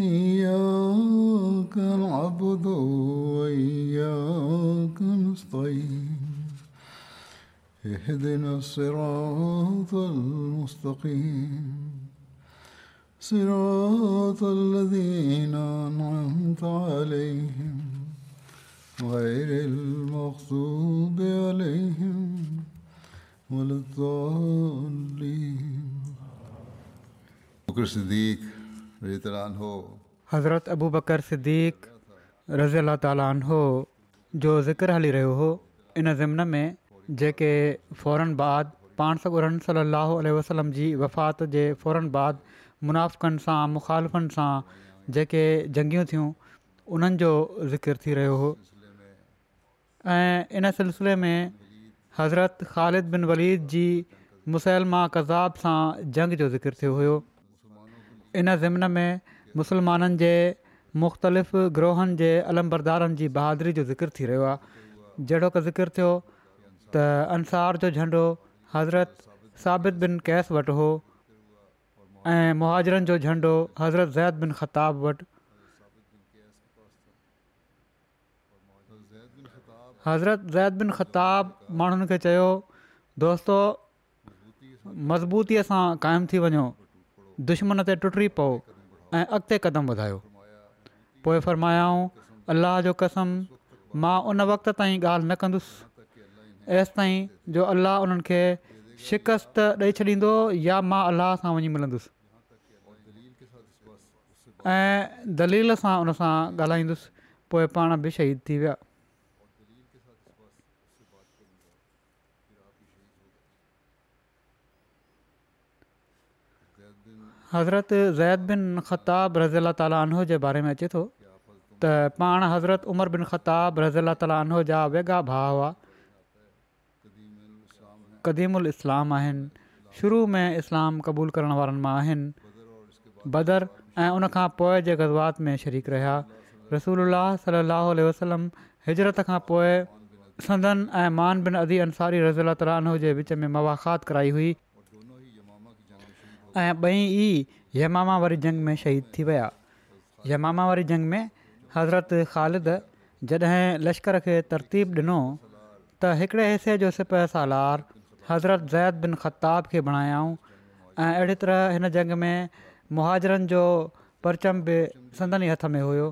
إياك نعبد وإياك نستعين اهدنا الصراط المستقيم صراط الذين أنعمت عليهم غير المغضوب عليهم ولا الضالين بكر الصديق رضي الله عنه हज़रत अबू बकर رضی रज़ी अला عنہ जो ذکر हली रहियो हो इन ज़िम में जेके फ़ौरन बाद पाण सरन सली अल वसलम जी वफ़ात जे फौरन बाद मुनाफ़क़नि सां मुखालिफ़नि सां जेके जंगियूं थियूं उन्हनि जो ज़िकिर थी रहियो हो ऐं इन सिलसिले में हज़रत ख़ालिद बन वलीद जी मुसलमा कज़ाब सां जंग जो ज़िकिर थियो हुयो इन ज़िमन में मुसलमाननि जे मुख़्तलिफ़ ग्रोहनि जे अलम बरदारनि जी बहादुरी जो ज़िक्र थी रहियो आहे जहिड़ो की ज़िकिर थियो त अंसार जो झंडो हज़रत साबित बिन कैस वटि हो ऐं मुहाजरनि जो झंडो हज़रत ज़ैद बिन ख़ताब वटि हज़रत ज़ैद बिन ख़ताब माण्हुनि खे चयो दोस्तो मज़बूतीअ सां क़ाइमु थी वञो दुश्मन ते टुटी पओ ऐं अॻिते कदमु वधायो पोइ फरमायाऊं अलाह जो कसम मां उन वक़्त ताईं ॻाल्हि न कंदुसि ऐसि ताईं जो अलाह उन्हनि खे शिकस्तु ॾेई छॾींदो या मां अलाह सां वञी मिलंदुसि ऐं दलील सां उन सां ॻाल्हाईंदुसि पोइ पाण बि शहीद थी विया हज़रत ज़ैद बिन ख़ताब रज़ीला ताली आनो जे बारे में अचे थो त पाण हज़रत उमर बिन ख़ताब रज़ीला तालो जा वेगा भाउ हुआ क़दीमु उलस्लाम आहिनि शुरू में इस्लाम क़बूल करण वारनि मां आहिनि बदर ऐं उनखां पोइ जे गज़वात में शरीक रहिया रसूल अला सलाहु वसलम हिजरत खां पोइ सदन ऐं मान बिन अदी अंसारी रज़ी अला तालीनो जे विच में मवाखात कराई हुई ऐं ॿई ई यमामा वारी जंग में शहीद थी विया यमामा वारी जंग में हज़रत ख़ालिद जॾहिं लश्कर खे तरतीब ॾिनो त हिकिड़े हिसे जो सिपह सालार हज़रत ज़ैद बिन ख़ताब खे बणायाऊं ऐं अहिड़ी तरह हिन जंग में मुहाजरनि जो परचम बि संदनि हथ में हुयो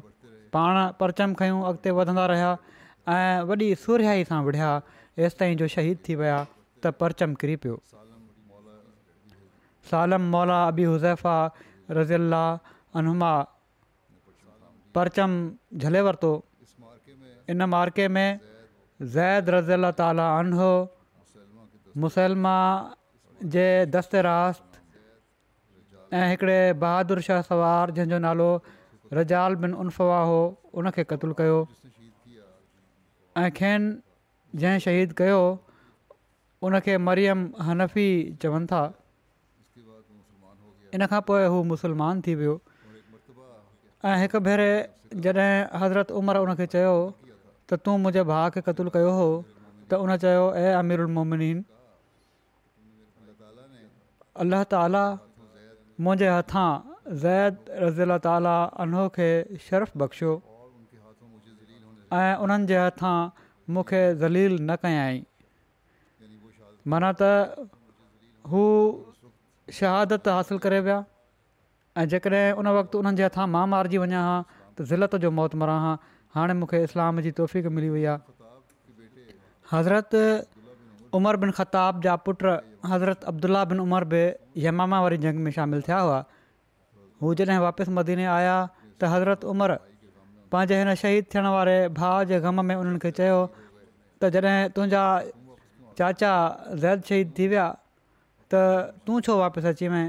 पाण परचम खयूं अॻिते वधंदा रहिया ऐं वॾी सुरियाई सां विढ़िया तेसि जो शहीद थी विया त परचम किरी पियो सालम मौला अबी हुज़ैफ़ा रज़ील्लामा परचम झले वरितो इन मार्के में ज़ैद रज़ीला ताला अनो मुसलमा जे दस्तरा ऐं हिकिड़े बहादुर शाह सवार जंहिंजो नालो रजाल बिन उन्फवा हो उनखे क़तलु कयो ऐं खेनि जंहिं शहीद कयो उनखे मरियम हनफी चवनि था इन खां पोइ हू मुस्लमान थी वियो ऐं हिकु भेरे जॾहिं हज़रत उमर उन खे चयो त तूं मुंहिंजे भाउ खे क़तलु कयो हो त उन चयो ए अमीर उलमोमिन अलाह ताला मुंहिंजे हथां ज़ैद रज़ील ताला अनो खे शर्फ़ बख़्शियो ऐं उन्हनि जे हथां मूंखे ज़लील न कयाई माना त शहादत हासिल करे विया ऐं जेकॾहिं उन वक़्तु उन्हनि जे हथां मां मारिजी वञा हा त ज़िलत जो मौत मरां हा हाणे मूंखे इस्लाम जी तोहफ़ीक़ मिली वई आहे हज़रत उमर बिन खताब जा पुट हज़रत अब्दुला बिन उमर बि यमामा वारी जंग में शामिलु थिया हुआ हू जॾहिं वापसि मदीने आया त हज़रत उमर पंहिंजे हिन शहीद थियण वारे भाउ जे ग़म में उन्हनि खे चयो त जॾहिं तुंहिंजा चाचा ज़ैद शहीद थी विया त तूं छो वापसि अची वएं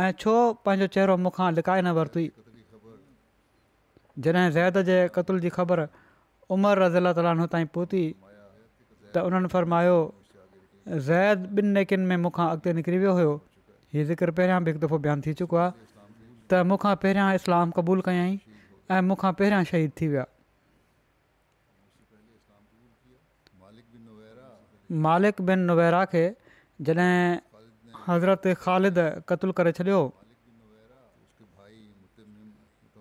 ऐं छो पंहिंजो चहिरो मूंखां लिकाए न वरिती जॾहिं ज़ैद जे क़तल जी ख़बर उमर रज़ीला ताली पहुती त उन्हनि फरमायो ज़ैद ॿिनि नेकियुनि में मूंखां अॻिते निकिरी वियो हुयो हीउ ज़िक्र पहिरियां बि हिकु दफ़ो बयानु थी चुको आहे त मूंखां पहिरियां इस्लाम क़बूलु कयई ऐं मूंखां पहिरियां शहीद थी विया मालिक बिन नुवैरा खे जॾहिं हज़रत ख़ालिद कतलु करे छॾियो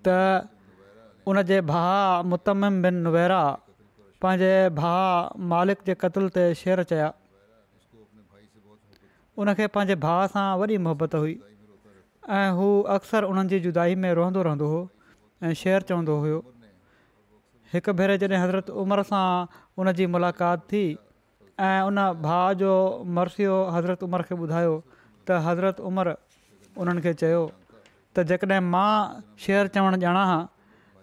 त उनजे भाउ मुतम बिन नुवेरा पंहिंजे भाउ मालिक जे कतल ते शेर चया उनखे पंहिंजे भाउ सां वॾी मोहबत हुई ऐं हू अक्सर उन्हनि जी जुदाई में रहंदो रहंदो हुओ ऐं शेर चवंदो हुओ हिकु भेरे जॾहिं हज़रत उमिरि सां उन मुलाक़ात थी ऐं उन भाउ जो मर्सियो हज़रत उमिरि खे ॿुधायो त हज़रत उमिरि उन्हनि खे चयो त जेकॾहिं मां शेर चवणु ॼाणा हा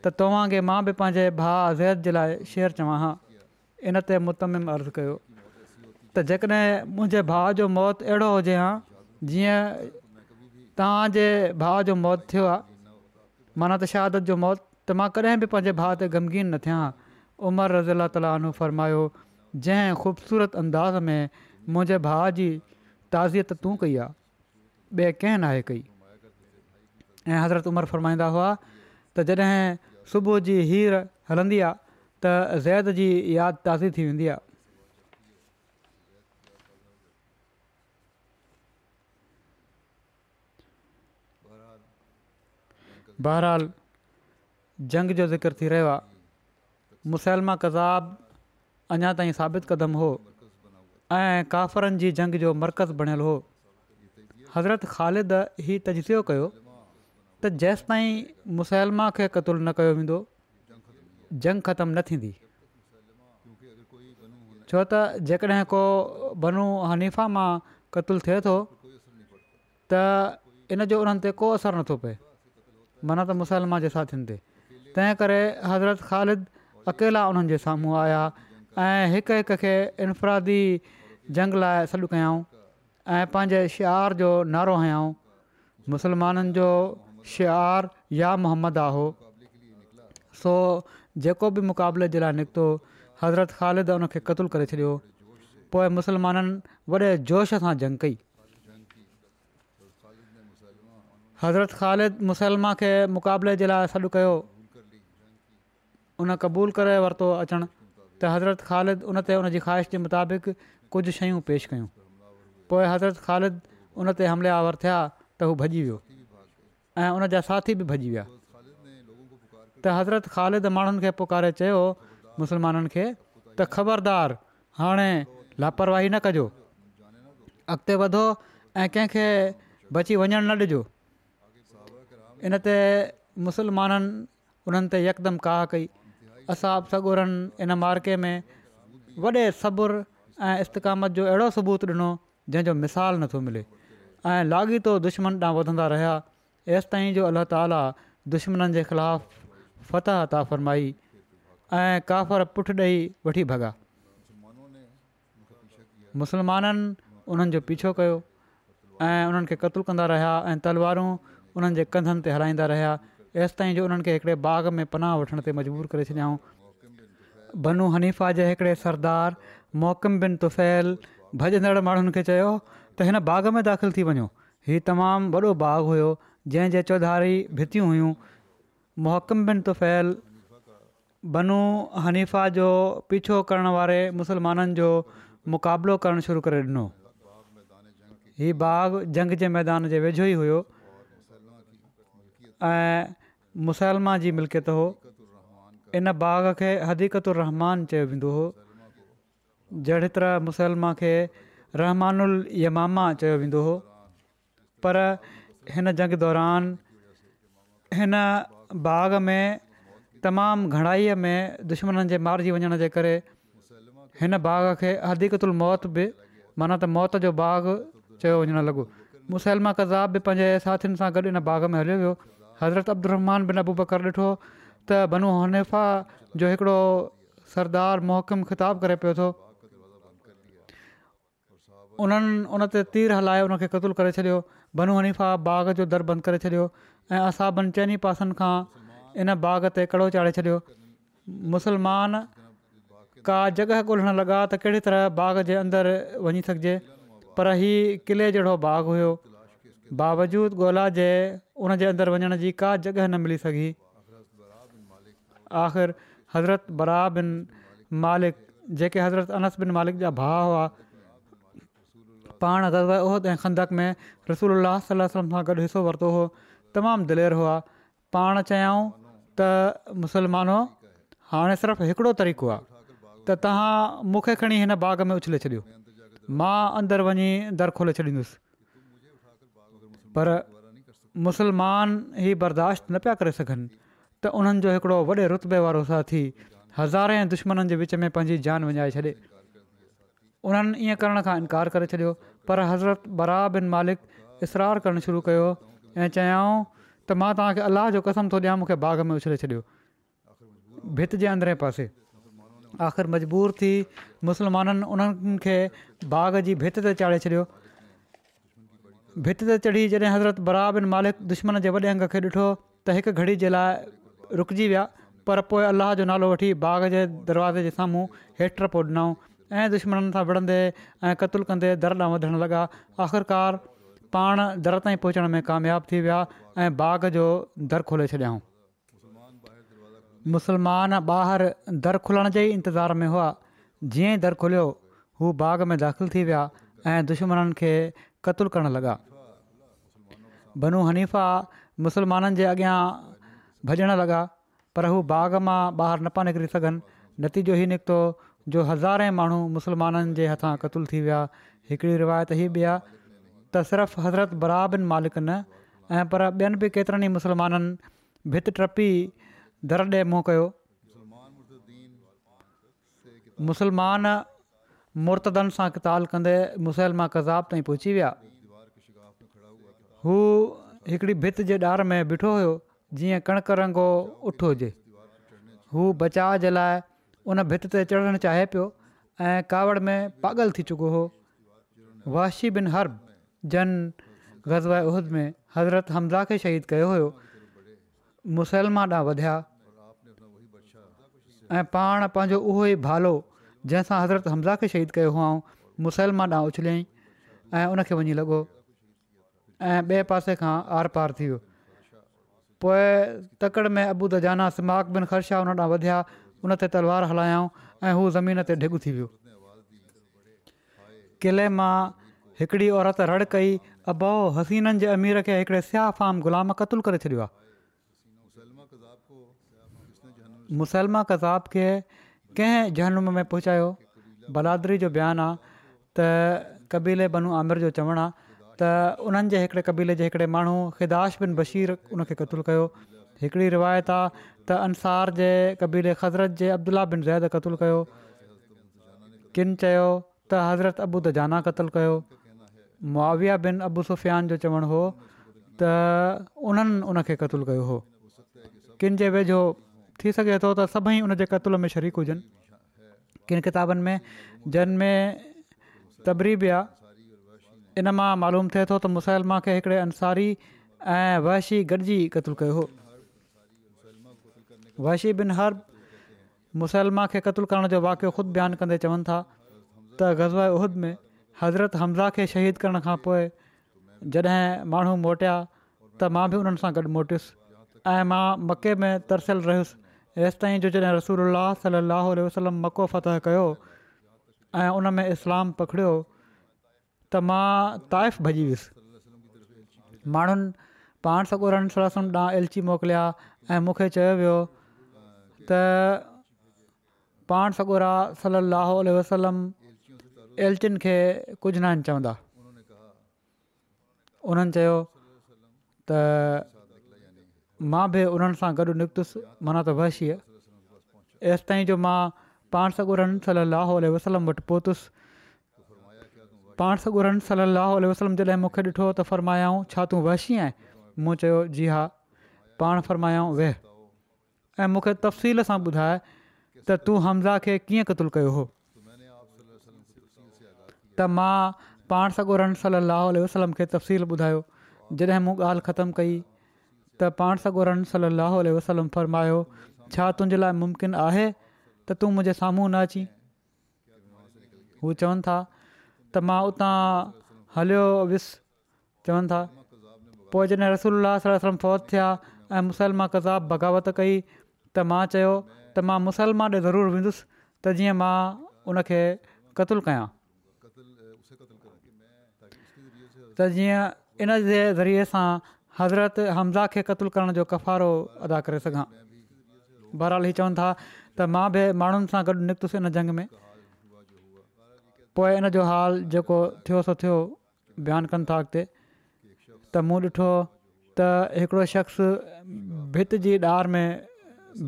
त तव्हांखे मां बि पंहिंजे भाउ ज़हत जे लाइ शेर चवां हा इन ते मुतमिम अर्ज़ु कयो त जेकॾहिं मुंहिंजे भाउ जो मौत अहिड़ो हुजे हां जीअं तव्हांजे भाउ जो मौत थियो आहे माना त शहादत जो मौत त मां कॾहिं बि पंहिंजे भाउ ते ग़मगीन न थिया उमर रज़ी अला तालीनू फरमायो जंहिं ख़ूबसूरत अंदाज़ में मुंहिंजे भाउ जी ताज़ियत त तूं कई आहे ॿिए कंहिं नाहे कई ऐं हज़रत उमरि फरमाईंदा हुआ त जॾहिं सुबुह जी हीर हलंदी आहे त ज़ैद जी यादि ताज़ी थी वेंदी आहे बहरहालु जंग जो ज़िक्र थी रहियो आहे मुसलमा कज़ाब अञा ताईं साबित क़दमु हो ऐं काफ़रनि जी जंग जो मर्कज़ बणियलु हो हज़रत ख़ालिद ई तज्वीह कयो त जेसिताईं मुसलमा खे क़तलु न कयो वेंदो जंग ख़तमु न थींदी छो त जेकॾहिं को बनू हनीफ़ा मां कतुलु थिए थो त इन जो उन्हनि ते को असरु नथो पए माना त मुसलमा जे साथियुनि ते तंहिं करे हज़रत ख़ालिद अकेला उन्हनि जे साम्हूं आया ऐं हिकु खे इनफ़रादी जंग लाइ सॾु कयाऊं ऐं पंहिंजे शिआर जो नारो हयाऊं मुसलमाननि जो शिआर या मुहम्मद आहे सो जेको बि मुक़ाबले जे लाइ निकितो हज़रत ख़ालिद हुन खे क़तूल करे छॾियो पोइ मुसलमाननि वॾे जोश सां जंग कई हज़रत ख़ालिद मुसलमा खे मुक़ाबले जे लाइ सॾु कयो उन क़बूलु करे वरितो अचणु त हज़रत ख़ालिद उन ते उन ख़्वाहिश जे मुताबिक़ कुझु शयूं पेश कयूं पोइ हज़रत ख़ालिद उन ते हमलियावर थिया त हू भॼी वियो ऐं उन जा साथी बि भॼी विया त हज़रत ख़ालिद माण्हुनि खे पुकारे चयो मुसलमाननि खे त ख़बरदार हाणे लापरवाही न कजो अॻिते वधो ऐं कंहिंखे बची वञणु न ॾिजो इन ते मुसलमाननि उन्हनि ते यकदम काह कई असाब सगुरनि इन मार्के में वॾे सब्रु ऐं इस्तकामत जो अहिड़ो सबूत ॾिनो जंहिंजो मिसालु नथो मिले ऐं लाॻीतो दुश्मन ॾांहुं वधंदा रहिया एसि ताईं जो अलाह ताला दुश्मननि जे ख़िलाफ़ु फ़तह फ़रमाई ऐं काफ़र पुठ ॾेई वठी भॻा मुसलमाननि उन्हनि जो पीछो कयो ऐं उन्हनि खे क़तलु कंदा रहिया ऐं तलवारूं उन्हनि जे कंधनि ते हलाईंदा रहिया एसिताईं जो उन्हनि खे हिकिड़े बाग में पनाह वठण ते मजबूरु करे छॾियऊं बनू हनीफ़ा जे हिकिड़े सरदार मोहकम बिन तुफ़ैल भॼंदड़ माण्हुनि खे चयो त हिन बाग में दाख़िलु थी वञो हीउ तमामु वॾो बाग़ु हुयो जंहिं चौधारी भितियूं हुयूं मोहकम बिन तुफ़ैल बनू हनीफ़ा जो पीछो करण वारे मुस्लमाननि जो मुक़ाबिलो करणु शुरू करे ॾिनो हीउ बाग़ जंग जे मैदान जे वेझो ई हुयो ऐं मुसलमा जी मिल्कियत हो इन बाग खे हदीकतुल रहमान चयो वेंदो हो जहिड़े तरह मुसलमा खे रहमानुल यमा चयो वेंदो हो पर हिन जग दौरान हिन बाग में तमामु घणाईअ में दुश्मननि जे मारिजी वञण जे करे हिन बाग खे हदीकतुल मौत बि माना त मौत जो बाग़ चयो वञणु लॻो मुसैलमा कज़ाब बि पंहिंजे साथियुनि सां गॾु हिन बाग में हलियो वियो हज़रत अब्दुमान बिन अबूबकर ॾिठो त बनू हनीफ़ा जो हिकिड़ो सरदार मोहकम ख़िताबु करे पियो थो उन्हनि उन ते तीर हलाए उन खे क़तूल करे छॾियो बनू हनीफ़ा बाग जो दर बंदि करे छॾियो ऐं असां ॿिनि चइनि पासनि खां इन बाग़ ते कड़ो चाढ़े छॾियो मुसलमान का जॻह ॻोल्हण लॻा त कहिड़ी तरह बाग जे अंदरि वञी सघिजे पर हीउ किले जहिड़ो बाग़ हुयो बावजूद ॻोल्हा जे उन जे अंदरि वञण जी का जॻह न मिली सघी आख़िर हज़रत बरा बिन मालिक जेके हज़रत अनस बिन मालिक जा भाउ हुआ पाण उहिद ऐं खंदक में रसूल अलाही वलम सां गॾु हिसो वरितो हुओ तमामु दिलेर हुआ पाण चयऊं त मुसलमानो हाणे सिर्फ़ु हिकिड़ो तरीक़ो आहे त तव्हां मूंखे खणी हिन बाग़ में उछले छॾियो मां अंदरि वञी दर खोले छॾींदुसि पर मुसलमान ई बर्दाश्त न पिया करे सघनि त उन्हनि जो हिकिड़ो वॾे रुतबे वारो साथी हज़ारे दुश्मननि जे विच में पंहिंजी जान विञाए छॾे उन्हनि ईअं करण खां इनकार करे छॾियो पर हज़रत बराबिन मालिक इसरार करणु शुरू कयो ऐं चयाऊं त मां तव्हांखे अलाह जो कसम थो ॾियां मूंखे बाग़ में उछले छॾियो भित जे अंदरे पासे आख़िर मजबूर थी मुसलमाननि उन्हनि खे बाग़ जी भित ते चाढ़े छॾियो भित ते चढ़ी जॾहिं हज़रत बरा बिन मालिक दुश्मन जे वॾे अंग खे ॾिठो त हिकु घड़ी जे लाइ रुकिजी विया पर पोइ अलाह जो नालो वठी बाग जे दरवाज़े जे साम्हूं हेठिर पोइ ॾिनऊं ऐं दुश्मननि सां विढ़ंदे ऐं क़तूल कंदे दर ॾांहुं वधणु लॻा आख़िरकार पाण दर ताईं पहुचण में कामियाबु थी विया ऐं बाग़ जो दर खोले छॾियाऊं मुसलमान ॿाहिरि दर खुलण जे ई इंतज़ार में हुआ जीअं दर खुलियो हू बाग़ में दाख़िलु थी विया ऐं दुश्मन खे क़लु करणु लॻा बनू हनीफा मुसलमाननि जे अॻियां भॼण लॻा पर हू बाग़ मां ॿाहिरि न पिया निकिरी सघनि नतीजो ई निकितो जो हज़ारे माण्हू मुसलमाननि जे हथां क़तुलु थी विया हिकिड़ी रिवायत हीअ बि आहे त सिर्फ़ु हज़रत बराबनि मालिकनि ऐं पर ॿियनि बि केतिरनि ई मुसलमाननि भित टपी दर ॾे मोह कयो मुसलमान मुर्तदनि सां कताल कंदे मुसलमा कज़ाब ताईं पहुची विया हू हिकिड़ी भित जे ॾार में ॿिठो हुयो जीअं कणिक रंगो उठो हुजे हू बचाव जे लाइ उन भित ते चढ़णु चाहे पियो ऐं कावड़ में पागल थी चुको हो वाशी बिन हर्ब जन गज़व उह में हज़रत हमज़ा खे शहीद कयो हुयो मुसलमा ॾांहुं वधिया ऐं पाण पंहिंजो उहो ई भालो जंहिंसां हज़रत हमज़ा खे शहीद कयो हुओ मुसलमान ॾांहुं उछलियईं ऐं उनखे वञी लॻो ऐं ॿिए पासे खां आर पार थी वियो पोइ तकड़ि में अबूदा जानास मां ख़र्शा हुन ॾांहुं वधिया उन ते तलवार हलायऊं ऐं हू ज़मीन ते ढिघ थी वियो किले मां हिकिड़ी औरत रड़ कई अबाउ हसीननि जे अमीर खे हिकिड़े सिआ फाम ग़ुलाम कतलु करे छॾियो आहे मुसलमा कज़ाब खे कंहिं जहनुम में पहुचायो बलादरी जो बयानु आहे त कबीले बनू आमिर जो चवणु आहे त उन्हनि जे हिकिड़े क़बीले जे हिकिड़े माण्हू ख़िदाश बिन बशीर उन खे क़तूल कयो हिकिड़ी रिवायत आहे त अंसार जे क़बीले हज़रत जे अब्दुला बिन ज़ैद कतुल कयो किन चयो त हज़रत अबू द जाना क़तलु कयो मुआविया बिन अबू सुफ़ियान जो चवणु हो त उन्हनि उन खे क़तलु कयो हो किन जे वेझो थी सघे थो त सभई हुन जे कतुल में शरीक हुजनि किन किताबनि में जिन में तबरी आहे इन मां मालूम थिए थो त मुसलमा खे हिकिड़े अंसारी ऐं वहशी गॾिजी कतलु कयो हो वहशी बिन हर मुसैलमा खे क़तलु करण जो वाक़ु ख़ुदि बयानु कंदे चवनि था त ग़ज़ उहद में हज़रत हमज़ा खे शहीद करण खां पोइ जॾहिं माण्हू मोटिया त मां बि उन्हनि सां गॾु मोटियुसि ऐं मां मके में तरसियलु रहियुसि तेसि ताईं जो जॾहिं रसूल सलाहु वसलम मको फत कयो ऐं में इस्लाम पकड़ियो त मां ताइफ़ भॼी वियुसि माण्हुनि पाण सगोरनि सल ॾांहुं एलची मोकिलिया ऐं मूंखे चयो वियो त पाण सगोरा सलाह वसलम एल्चीन खे कुझु न चवंदा उन्हनि चयो त मां बि उन्हनि सां गॾु निकितुसि माना त वहशीअ एसि ताईं जो मां पाण सां ॻोरनि वसलम वटि पहुतुसि पाण सगुरन ॻोरनि सलाह वसलम जॾहिं मूंखे ॾिठो त फरमायाऊं छा तूं वहशी आहीं मूं चयो जी हा पाण फरमायाऊं वेह ऐं मूंखे तफ़सील सां ॿुधाए त तूं हमज़ा खे कीअं क़तलु कयो हो त मां पाण सगुरन ॻोरनि सलाह वसलम खे तफ़सील ॿुधायो जॾहिं मूं ॻाल्हि ख़तमु कई त पाण सगोरन रन सली वसलम फरमायो छा तुंहिंजे लाइ मुमकिन आहे त तूं मुंहिंजे साम्हूं न अची हू चवनि था त मां उतां हलियो वियुसि चवनि था पोइ जॾहिं रसोल्ला फ़ौत थिया ऐं मुसलमान कज़ाब बग़ावत कई त मां चयो त मां मुसलमान ॾे ज़रूरु वेंदुसि त जीअं मां उनखे क़त्लु कयां त जीअं इन जे ज़रिए सां हज़रत हमज़ा खे क़तलु करण जो कफ़ारो अदा करे सघां बहराल ही चवनि था त मां बि माण्हुनि सां गॾु निकिति इन झंग में पोइ इन जो हाल जेको थियो सो थियो बयानु कनि था अॻिते त मूं ॾिठो त हिकिड़ो शख़्स भित जी ॾार में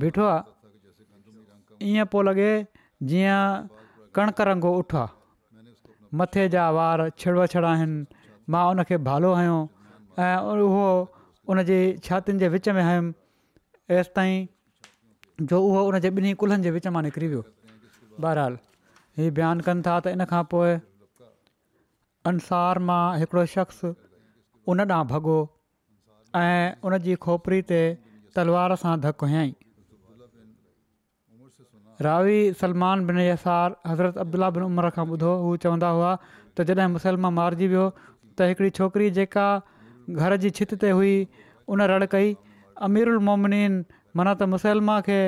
बीठो आहे ईअं पियो लॻे जीअं कणिक रंगो उठ आहे मथे जा वार छिड़छिड़ा आहिनि मां उनखे भालो हयो ऐं उहो उन जी छातियुनि जे विच में हुयुमि हेसि ताईं जो उहो उनजे ॿिन्ही कुल्हनि जे विच मां निकिरी वियो बहरहाल हीअ बयानु कनि था त इन खां पोइ अंसार मां हिकिड़ो शख्स उन ॾांहुं भॻो ऐं उन जी खोपरी ते तलवार सां धकु हयाई रावी सलमान बिन यसार हज़रत अब्दुला बिन उमर खां ॿुधो उहे चवंदा हुआ त जॾहिं मुसलमान मारिजी वियो त हिकिड़ी छोकिरी जेका घर जी छित ते हुई उन रड़ कई अमीरुमोमिन माना त मुसलमा खे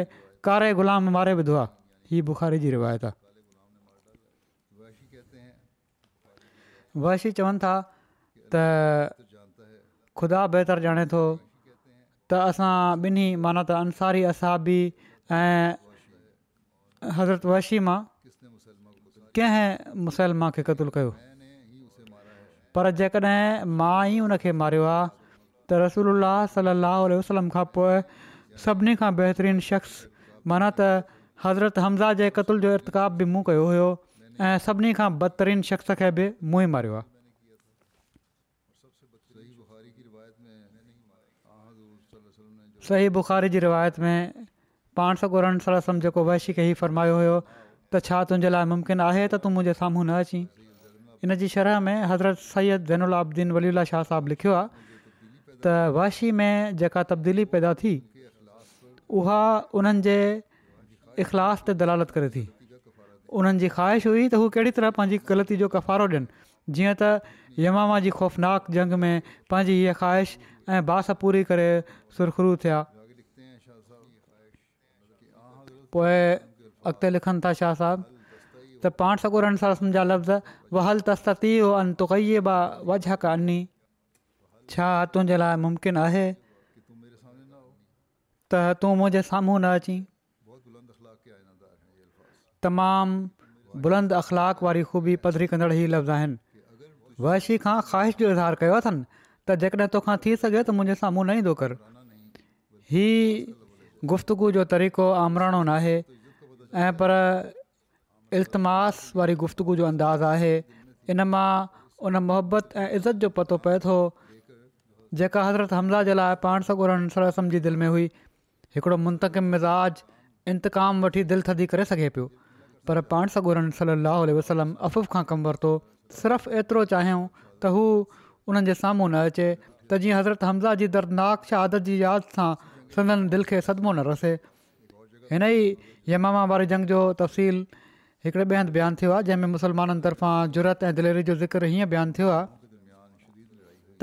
कारे ग़ुलाम मारे विधो आहे हीअ बुख़ारी जी रिवायत आहे वैशी चवनि था त ख़ुदा बहितरु ॼाणे थो त असां ॿिन्ही माना त अंसारी असाबी ऐं हज़रत वैशि मां कंहिं मुसलमा खे क़तलु कयो पर जेकॾहिं मां ई हुन खे मारियो आहे त रसूल सलाहु वसलम खां पोइ सभिनी खां बहितरीनु शख़्स माना त हज़रत हमज़ा जे क़तल जो इर्तिक़ाब बि मूं कयो हुयो ऐं सभिनी खां बदतरीन शख़्स खे बि मूं ई मारियो आहे सही बुख़ारी जी रिवायत में पाण सॻो जेको वैशिक ई फरमायो हुयो त छा तुंहिंजे लाइ मुमकिन आहे त तूं मुंहिंजे साम्हूं न अचीं इन जी शरह में हज़रत सैद ज़ैनलादीन वलीला शाह साहिबु लिखियो आहे त वहशी में जेका तब्दीली पैदा थी उहा उन्हनि जे इख़लाफ़ ते दलालत करे थी उन्हनि जी ख़्वाहिश हुई त हू कहिड़ी तरह पंहिंजी ग़लती जो कफ़ारो ॾियनि जीअं त यमामा जी ख़ौफ़नाक जंग में पंहिंजी हीअ ख़्वाहिश ऐं बास पूरी करे सुरखुरू थिया पोइ अॻिते लिखनि था शाह साहिबु त पाण सगुरनि सां लफ़्ज़ वहल तस्ती वियो वझक अनी छा तुंहिंजे लाइ मुमकिन आहे त तूं मुंहिंजे साम्हूं न अचीं तमामु बुलंद अख़लाक वारी ख़ूबी पधिरी कंदड़ ई लफ़्ज़ आहिनि वहशी खां ख़्वाहिश जो इज़हार कयो अथनि त जेकॾहिं तोखां थी सघे त मुंहिंजे साम्हूं न ईंदो कर ही गुफ़्तगु जो तरीक़ो आमराणो नाहे ऐं पर इल्तमास वारी गुफ़्तगु जो अंदाज़ आहे इन मां उन मोहबत ऐं इज़त जो पतो पए थो जेका हज़रत हमज़ा जे लाइ पाण सरसम जी दिलि में हुई हिकिड़ो मुंतकिम मिज़ाज इंतकाम वठी दिलि थदी करे सघे पियो पर पाण सोरहनि सली अलसलम अफ़ूफ़ खां कमु वरितो सिर्फ़ु एतिरो चाहियूं त हू उन्हनि जे साम्हूं न अचे त जीअं हज़रत हमज़ा जी दर्दनाक शहादत जी यादि सां सदन दिलि खे सदमो न रसे हिन ई यमामा वारी जंग जो तफ़सील हिकिड़े ॿिए हंधि बयानु थियो आहे जंहिंमें मुसलमाननि तर्फ़ां जुरत ऐं दिलेरी जो ज़िक्र हीअं बयानु थियो आहे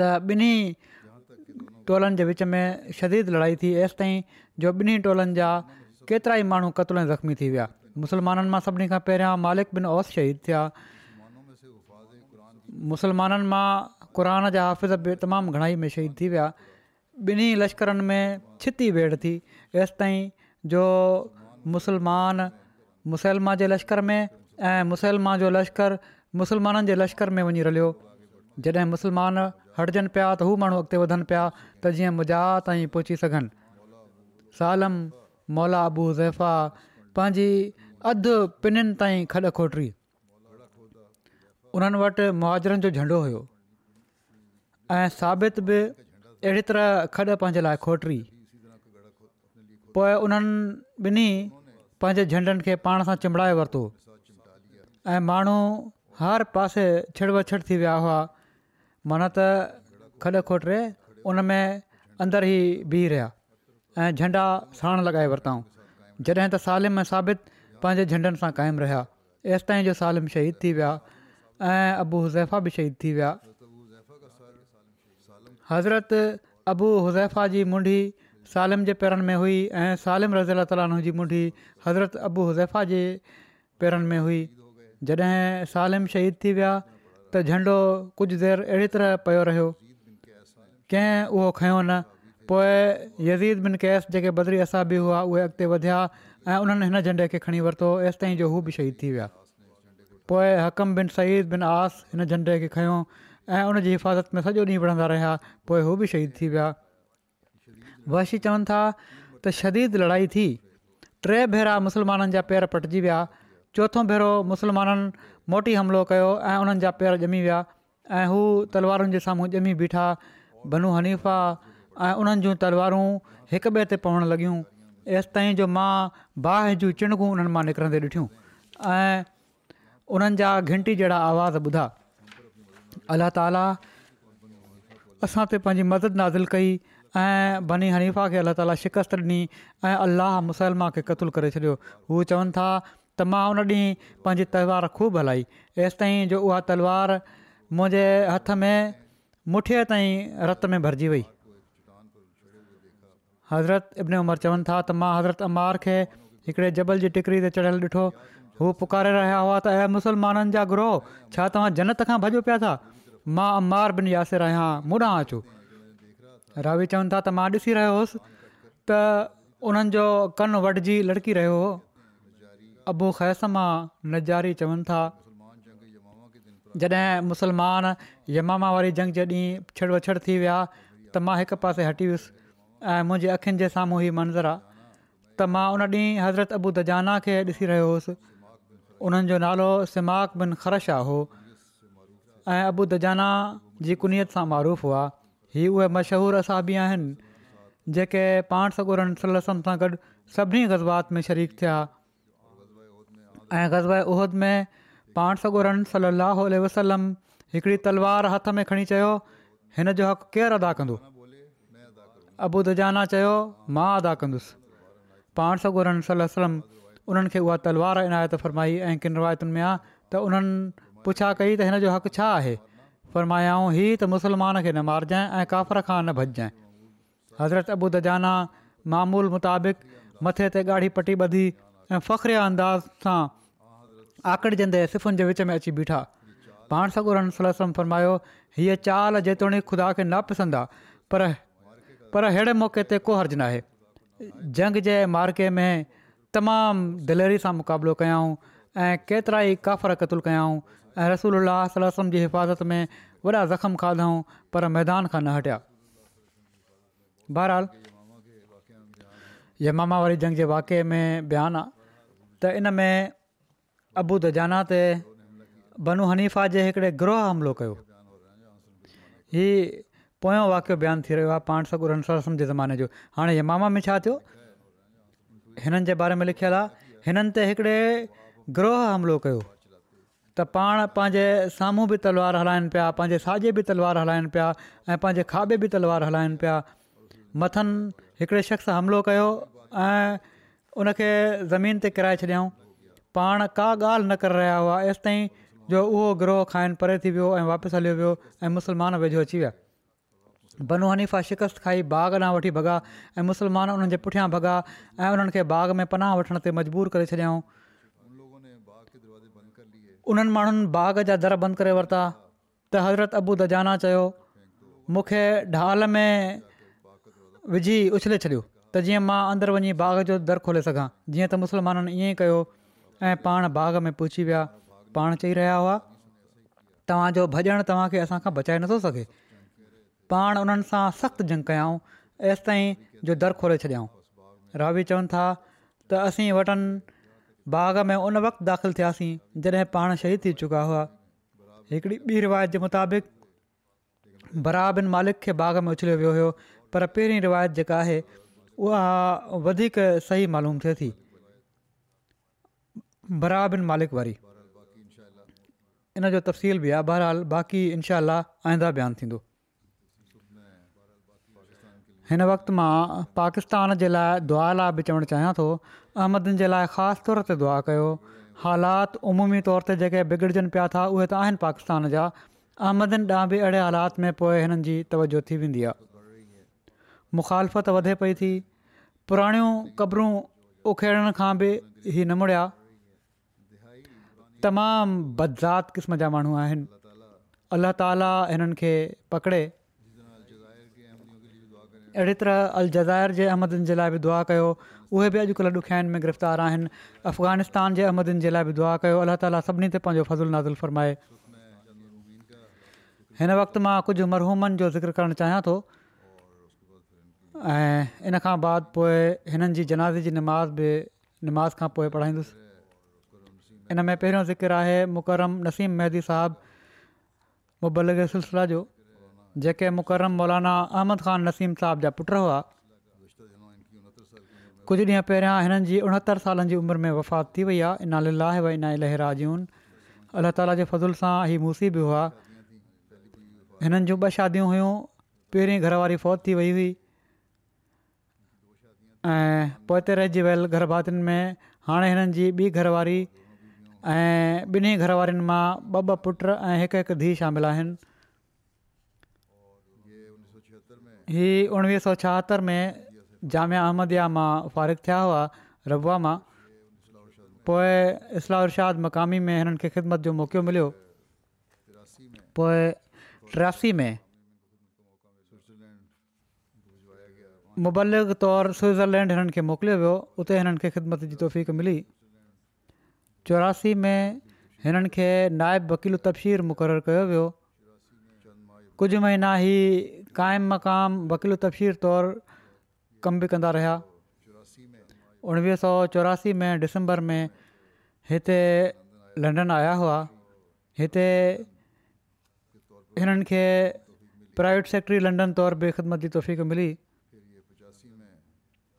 त ॿिन्ही टोलनि जे विच में शदीद लड़ाई थी एसिताईं जो ॿिन्ही टोलनि जा केतिरा ई माण्हू क़तल ऐं ज़ख़्मी थी विया मुसलमाननि मां सभिनी खां पहिरियां मालिक बिन औस शहीद थिया मुसलमाननि मां क़रान जा हाफ़िज़ बि तमामु घणाई में शहीद थी विया ॿिन्ही लश्करनि में छिती वेड़ थी तेसि ताईं जो मुसलमान मुसलमान जे लश्कर में ऐं मुसलमान जो लश्कर मुसलमाननि जे लश्कर में वञी रलियो जॾहिं मुसलमान हटजनि पिया त हू माण्हू अॻिते वधनि पिया त जीअं मुजाह ताईं पहुची सघनि सालम मौला अबू ज़ैफा पंहिंजी अधु पिननि ताईं खॾ खोटी उन्हनि वटि मुआजरनि जो झंडो हुयो ऐं साबित बि अहिड़ी तरह खॾ पंहिंजे लाइ खोटिरी पोइ उन्हनि ॿिन्ही पंहिंजे झंडनि खे पाण सां चिंबड़ाए वरितो ऐं माण्हू हर पासे छिड़ वछिड़ थी विया हुआ माना त खॾ खोटिर उन में अंदर ई बीह रहिया ऐं झंडा साण लॻाए वरितऊं जॾहिं त सालिम ऐं साबित पंहिंजे झंडनि सां क़ाइमु रहिया एसिताईं जो सालिम शहीद थी विया ऐं अबु हुज़ैफा बि शहीद थी विया हज़रत अबू हुज़ैफा जी मुंडी सालिम जे पेरनि में हुई ऐं सालिम रज़ीला ताली मुंडी हज़रत अबू हुज़ैफ़ा जे पेरनि में हुई जॾहिं सालिम शहीद थी विया त झंडो कुझु देरि अहिड़ी तरह पियो रहियो कंहिं उहो खयो न पोइ यदीद बिन कैस जेके बदरी असाबी हुआ उहे अॻिते वधिया ऐं उन्हनि हिन झंडे खे खणी वरितो ऐसि ताईं जो हू बि शहीद थी विया पोइ हकम बिन सईद बिन आस हिन झंडे खे खयों ऐं उन जी हिफ़ाज़त में सॼो ॾींहुं विढ़ंदा रहिया पोइ हू बि शहीद थी विया वहशी चवनि था त शदीद लड़ाई थी टे भेरा मुसलमाननि जा पेर पटिजी विया चोथों भेरो मुसलमाननि मोटी हमिलो कयो ऐं उन्हनि जा पेर ॼमी विया ऐं हू तलवारुनि जे साम्हूं ॼमी बीठा बनू हनीफ़ा ऐं उन्हनि जूं तलवारूं हिक ॿिए ते पवणु लॻियूं एसिताईं जो मां बाहि जूं चिणगूं उन्हनि मां निकिरंदे ॾिठियूं ऐं उन्हनि जा जहिड़ा आवाज़ ॿुधा अलाह ताला असां ते पंहिंजी मदद नाज़िल कई ऐं बनी हनीफा खे अलाह ताला शिकस्त ॾिनी ऐं अलाह मुसलमान खे قتل करे छॾियो हू चवनि था त मां उन ॾींहुं पंहिंजी तलवार ख़ूबु हलाई एसि ताईं जो उहा तलवार मुंहिंजे हथ में मुठीअ ताईं रत में भरिजी वई हज़रत इब्न उमरि चवनि था त मां हज़रत अमार खे हिकिड़े जबल जी टिकरी ते चढ़ियलु ॾिठो हू पुकारे रहिया हुआ त ऐं मुसलमाननि जा गुरो छा तव्हां जनत खां भॼो पिया था मां अमार ॿिनी आसे रहियां अचो रावी चवनि था त मां ॾिसी रहियो हुउसि त उन्हनि जो कनि वढिजी लड़की रहियो हो अबू ख़ैस मां नजारी चवनि था जॾहिं मुसलमान यमामा वारी जंग जे ॾींहुं छिड़ वछड़ थी विया त मां हिकु पासे हटी वियुसि ऐं मुंहिंजे अखियुनि जे साम्हूं हीअ मंज़रु आहे त मां उन ॾींहुं हज़रत अबू दजाना खे ॾिसी रहियो हुउसि उन्हनि जो नालो सिमाक बिन ख़रशा हो अबू दजाना जी सां मरूफ़ हुआ हीअ उहे मशहूरु असाबी आहिनि जेके पाण सॻोरनि सलम सां गॾु सभिनी ग़ज़बात में शरीक थिया ऐं ग़बा उहिद में पाण सॻोरनि सलाहु वसलम हिकिड़ी तलवार हथ में खणी चयो हिन जो हक़ु केरु अदा कंदो अबूदाजाना चयो मां अदा कंदुसि पाण सगोरनि सलम उन्हनि खे उहा तलवार इनायत फरमाई ऐं किन रिवायतुनि में आहे त उन्हनि पुछा कई त हिन जो हक़ु छा आहे फरमायाऊं हीअ त मुसलमान खे न मारजाइं ऐं काफ़र खां न भॼजांइ हज़रत अबू दजाना मामूल मुताबिक़ मथे ते ॻाढ़ी पटी ब॒धी ऐं फ़ख्रिया जे अंदाज़ सां आकिड़जंदे सिफ़ुनि जे विच में अची बीठा पाण सगुरनि सलम फ़रमायो हीअ चाल जेतोणीकि ख़ुदा खे न पिसंदा पर पर अहिड़े मौक़े ते को हर्जु न आहे जंग जे मार्के में तमामु दिलेरी सां मुक़ाबिलो कयाऊं ऐं केतिरा ई काफ़र कतलु कयाऊं ऐं रसूल जी हिफ़ाज़त में वॾा ज़ख़्म खाधऊं पर मैदान खां न हटिया बहरहाल बहरालमामा वारी जंग जे वाक़े में बयानु आहे त इन में अबू दजाना ते बनू हनीफ़ा जे हिकिड़े ग्रोह हमिलो कयो हीउ पोयों वाकियो बयानु थी रहियो आहे पाण सगुर सिंध जे ज़माने जो हाणे यमामा में छा थियो हिननि बारे में लिखियलु आहे हिननि ग्रोह हमिलो कयो त पाण पंहिंजे साम्हूं बि तलवार हलाइनि पिया पंहिंजे साॼे बि तलवार हलाइनि पिया ऐं पंहिंजे खाॿे बि तलवार हलाइनि पिया मथनि हिकिड़े शख़्स हमिलो कयो ऐं उनखे ज़मीन ते किराए छॾियऊं पाण का ॻाल्हि न करे रहिया हुआ एसिताईं जो उहो ग्रोह खाइनि परे थी वियो ऐं वापसि हलियो वियो ऐं मुस्लमान वेझो अची विया बनू हनीफ़ा शिकस्त खाई बाग ॾांहुं वठी भॻा ऐं मुस्लमान उन्हनि जे पुठियां भॻा ऐं उन्हनि खे बाग में पनाह वठण ते मजबूर करे उन्हनि माण्हुनि बाग जा दर बंदि करे वरिता त हज़रत अबू दजाना चयो मूंखे ढाल में विझी उछले छॾियो त जीअं मां अंदरि वञी बाग जो दर खोले सघां जीअं त मुस्लमाननि ईअं कयो ऐं पाण बाग में पुछी विया पाण चई रहिया हुआ तव्हांजो भॼणु तव्हांखे असां खां बचाए नथो सघे पाण उन्हनि सां सख़्तु झंग कयाऊं एसि ताईं जो दर खोले छॾियाऊं रावी चवनि था त असीं वटनि बाग़ में उन वक़्तु داخل थियासीं जॾहिं पाण शहीद थी चुका हुआ हिकिड़ी ॿी रिवायत जे मुताबिक़ बराबरि मालिक खे बाग में उछलियो वियो हुयो पर पहिरीं रिवायत जेका आहे उहा वधीक सही मालूम थिए थी बराबरि मालिक वारी इन जो तफ़सील बि आहे बहरहाल बाक़ी इनशा आईंदा बयानु थींदो हिन वक़्तु मां पाकिस्तान जे लाइ दुआ लाइ बि चवणु चाहियां थो अहमदन जे लाइ ख़ासि तौर ते दुआ कयो हालातूमी तौर ते जेके बिगड़जनि पिया था उहे त आहिनि पाकिस्तान जा अहमदन ॾांहुं बि अहिड़े हालात में पोइ हिननि जी तवजो थी वेंदी आहे मुखालफ़त वधे पई थी पुराणियूं क़बरूं उखड़ण खां बि ई न मुड़िया तमामु बदज़ात क़िस्म जा माण्हू आहिनि अलाह ताला हिननि खे पकिड़े अहिड़ी तरह अल जज़ाइर जे अहमदनि जे लाइ बि दुआ कयो उहे बि अॼुकल्ह ॾुखियाईनि में गिरफ़्तार आहिनि अफ़गानिस्तान जे अहमदनि जे लाइ बि दुआ कयो अलाह ताली सभिनी ते पंहिंजो फज़ुलु नाज़ुलु फ़रमाए हिन वक़्तु मां कुझु मरहूमनि जो ज़िक्र करणु चाहियां थो इन खां बाद पोइ हिननि जी जनाज़ जी निमाज़ बि निमाज़ खां पोइ पढ़ाईंदुसि इन में पहिरियों ज़िक्र आहे मुकरम नसीम मेहदी साहबु मुबलग सिलसिला जो जेके मुकरम मौलाना अहमद ख़ान नसीम साहिब जा पुट हुआ कुझु ॾींहं पहिरियां हिननि जी उणहतरि सालनि जी उमिरि में वफ़ात थी वई आहे इना लीलाहे व इना लहरा अलाह ताला जे फज़ुल सां ही मूसी बि हुआ हिननि जूं ॿ शादियूं हुयूं पहिरीं घरवारी फ़ौत थी वई हुई ऐं पोइ ते रहिजी वियल में हाणे हिननि जी ॿी घरवारी ऐं ॿिन्ही घरवारियुनि मां ॿ ॿ पुट ऐं हिकु हिकु धीउ शामिल आहिनि हीअ उणिवीह सौ छाहतरि में जामिया अहमदिया मां फारिग़ थिया हुआ रबुआ मां पोइ इस्लाहरशाद मक़ामी में हिननि खे ख़िदमत जो मौक़ो मिलियो पोइ टियासी में मुबलिक तौरु स्विट्ज़रलैंड हिननि खे मोकिलियो वियो उते हिननि खे ख़िदमत जी तोफ़ीक मिली चौरासी में हिननि खे नाइबु वकील तबशीर मुक़ररु कयो वियो कुझु महीना ही क़ाइमु मक़ाम वकील तफ़सीर तौरु कम बि कंदा रहियासी उणिवीह सौ चौरासी में डिसंबर में हिते लंडन आया हुआ हिते हिननि खे प्राइवेट सेक्ट्री लंडन तौरु बि ख़िदमती तोफ़ीक़ मिली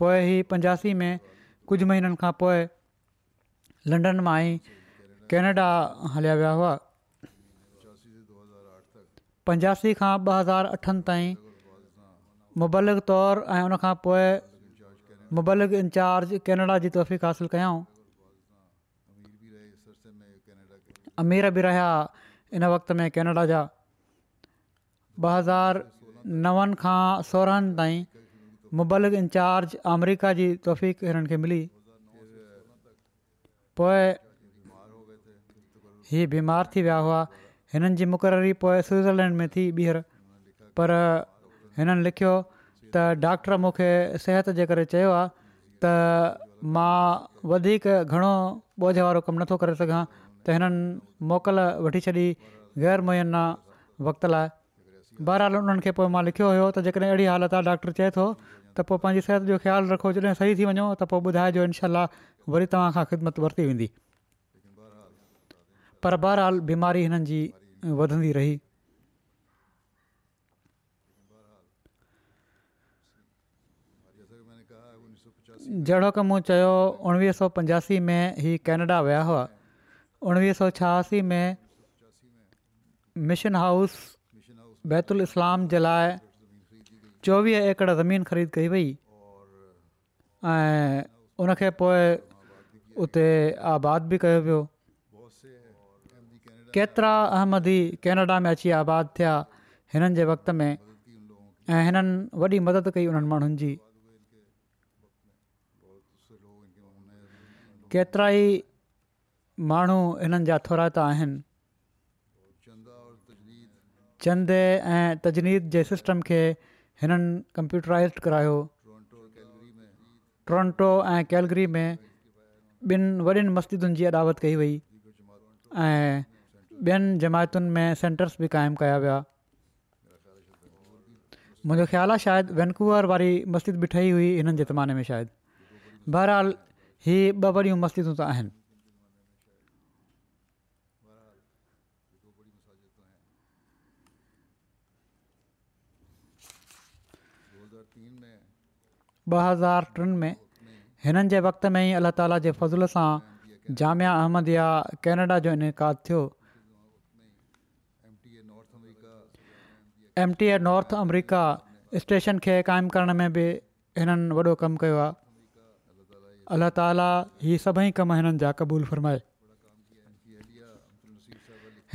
पोइ ई पंजासी में कुझु महीननि खां पोइ लंडन मां आई कैनेडा हलिया विया हुआ पंजासी खां ॿ हज़ार अठनि ताईं मुबलिक तौरु ऐं उनखां पोइ मुबलिक इंचार्ज कैनेडा जी तौफ़ीक़ हासिलु कयऊं अमीर बि रहिया हिन वक़्तु में केनेडा जा ॿ हज़ार नवनि खां सोरहनि ताईं मुबलिक इंचार्ज अमरिका जी तौफ़ीक़नि खे मिली पोइ ही बीमार थी विया हुआ हिननि जी मुक़ररी पोइ स्विज़रलैंड में थी ॿीहर पर हिननि लिखियो त डॉक्टर मूंखे सिहत जे करे चयो आहे त मां वधीक घणो ॿोझ वारो कमु नथो करे सघां त हिननि मोकल वठी छॾी ग़ैर मुहैना वक़्त लाइ बहरहाल उन्हनि खे पोइ मां लिखियो हुयो त जेकॾहिं अहिड़ी हालति आहे डॉक्टर चए थो त पोइ पंहिंजी सिहत जो ख़्यालु रखो जॾहिं सही थी वञो त पोइ ॿुधाइजो इनशाह वरी तव्हां खां ख़िदमत वरिती वेंदी पर बहरहाल बीमारी हिननि जी વધતી રહી મારિયા સગ મેને કહા 1985 જઢો ક મો ચયો 1985 મે હી કેનેડા વયા હો 1986 મે મિશન હાઉસ બૈતુલ ઇસ્લામ જલાય 24 એકર જમીન ખરીદ કી ભઈ ઓર ઉનકે પો ઉતે આબાદ ભી કયો વેઓ केतिरा अहमदी कैनेडा में अची आबाद थिया हिननि जे वक़्त में ऐं हिननि वॾी मदद कई हुननि माण्हुनि जी केतिरा ई माण्हू हिननि जा थोरा आहिनि चंद ऐं तजनीर जे सिस्टम खे हिननि कंप्यूटराइज़्ड करायो टोरंटो ऐं कैलगरी में ॿिनि वॾनि मस्जिदुनि जी अदावत कई वई ऐं ॿियनि जमायतुनि में सेंटर्स बि क़ाइमु कया विया मुंहिंजो ख़्यालु आहे शायदि वैनकूवर वारी मस्जिद बि ठही हुई हिननि जे ज़माने में शायदि बहरहाल हीअ ॿ वॾियूं मस्जिदूं त आहिनि ॿ हज़ार टिनि में हिननि जे वक़्त में ई अला ताला जे फज़ल सां जामिया अहमद कैनेडा जो इनक़ात थियो M T A North America station खे क़ाइमु करण में बि हिननि वॾो कमु कयो आहे अल्ला ताला इहे सभई कम हिननि जा क़बूल फ़रमाए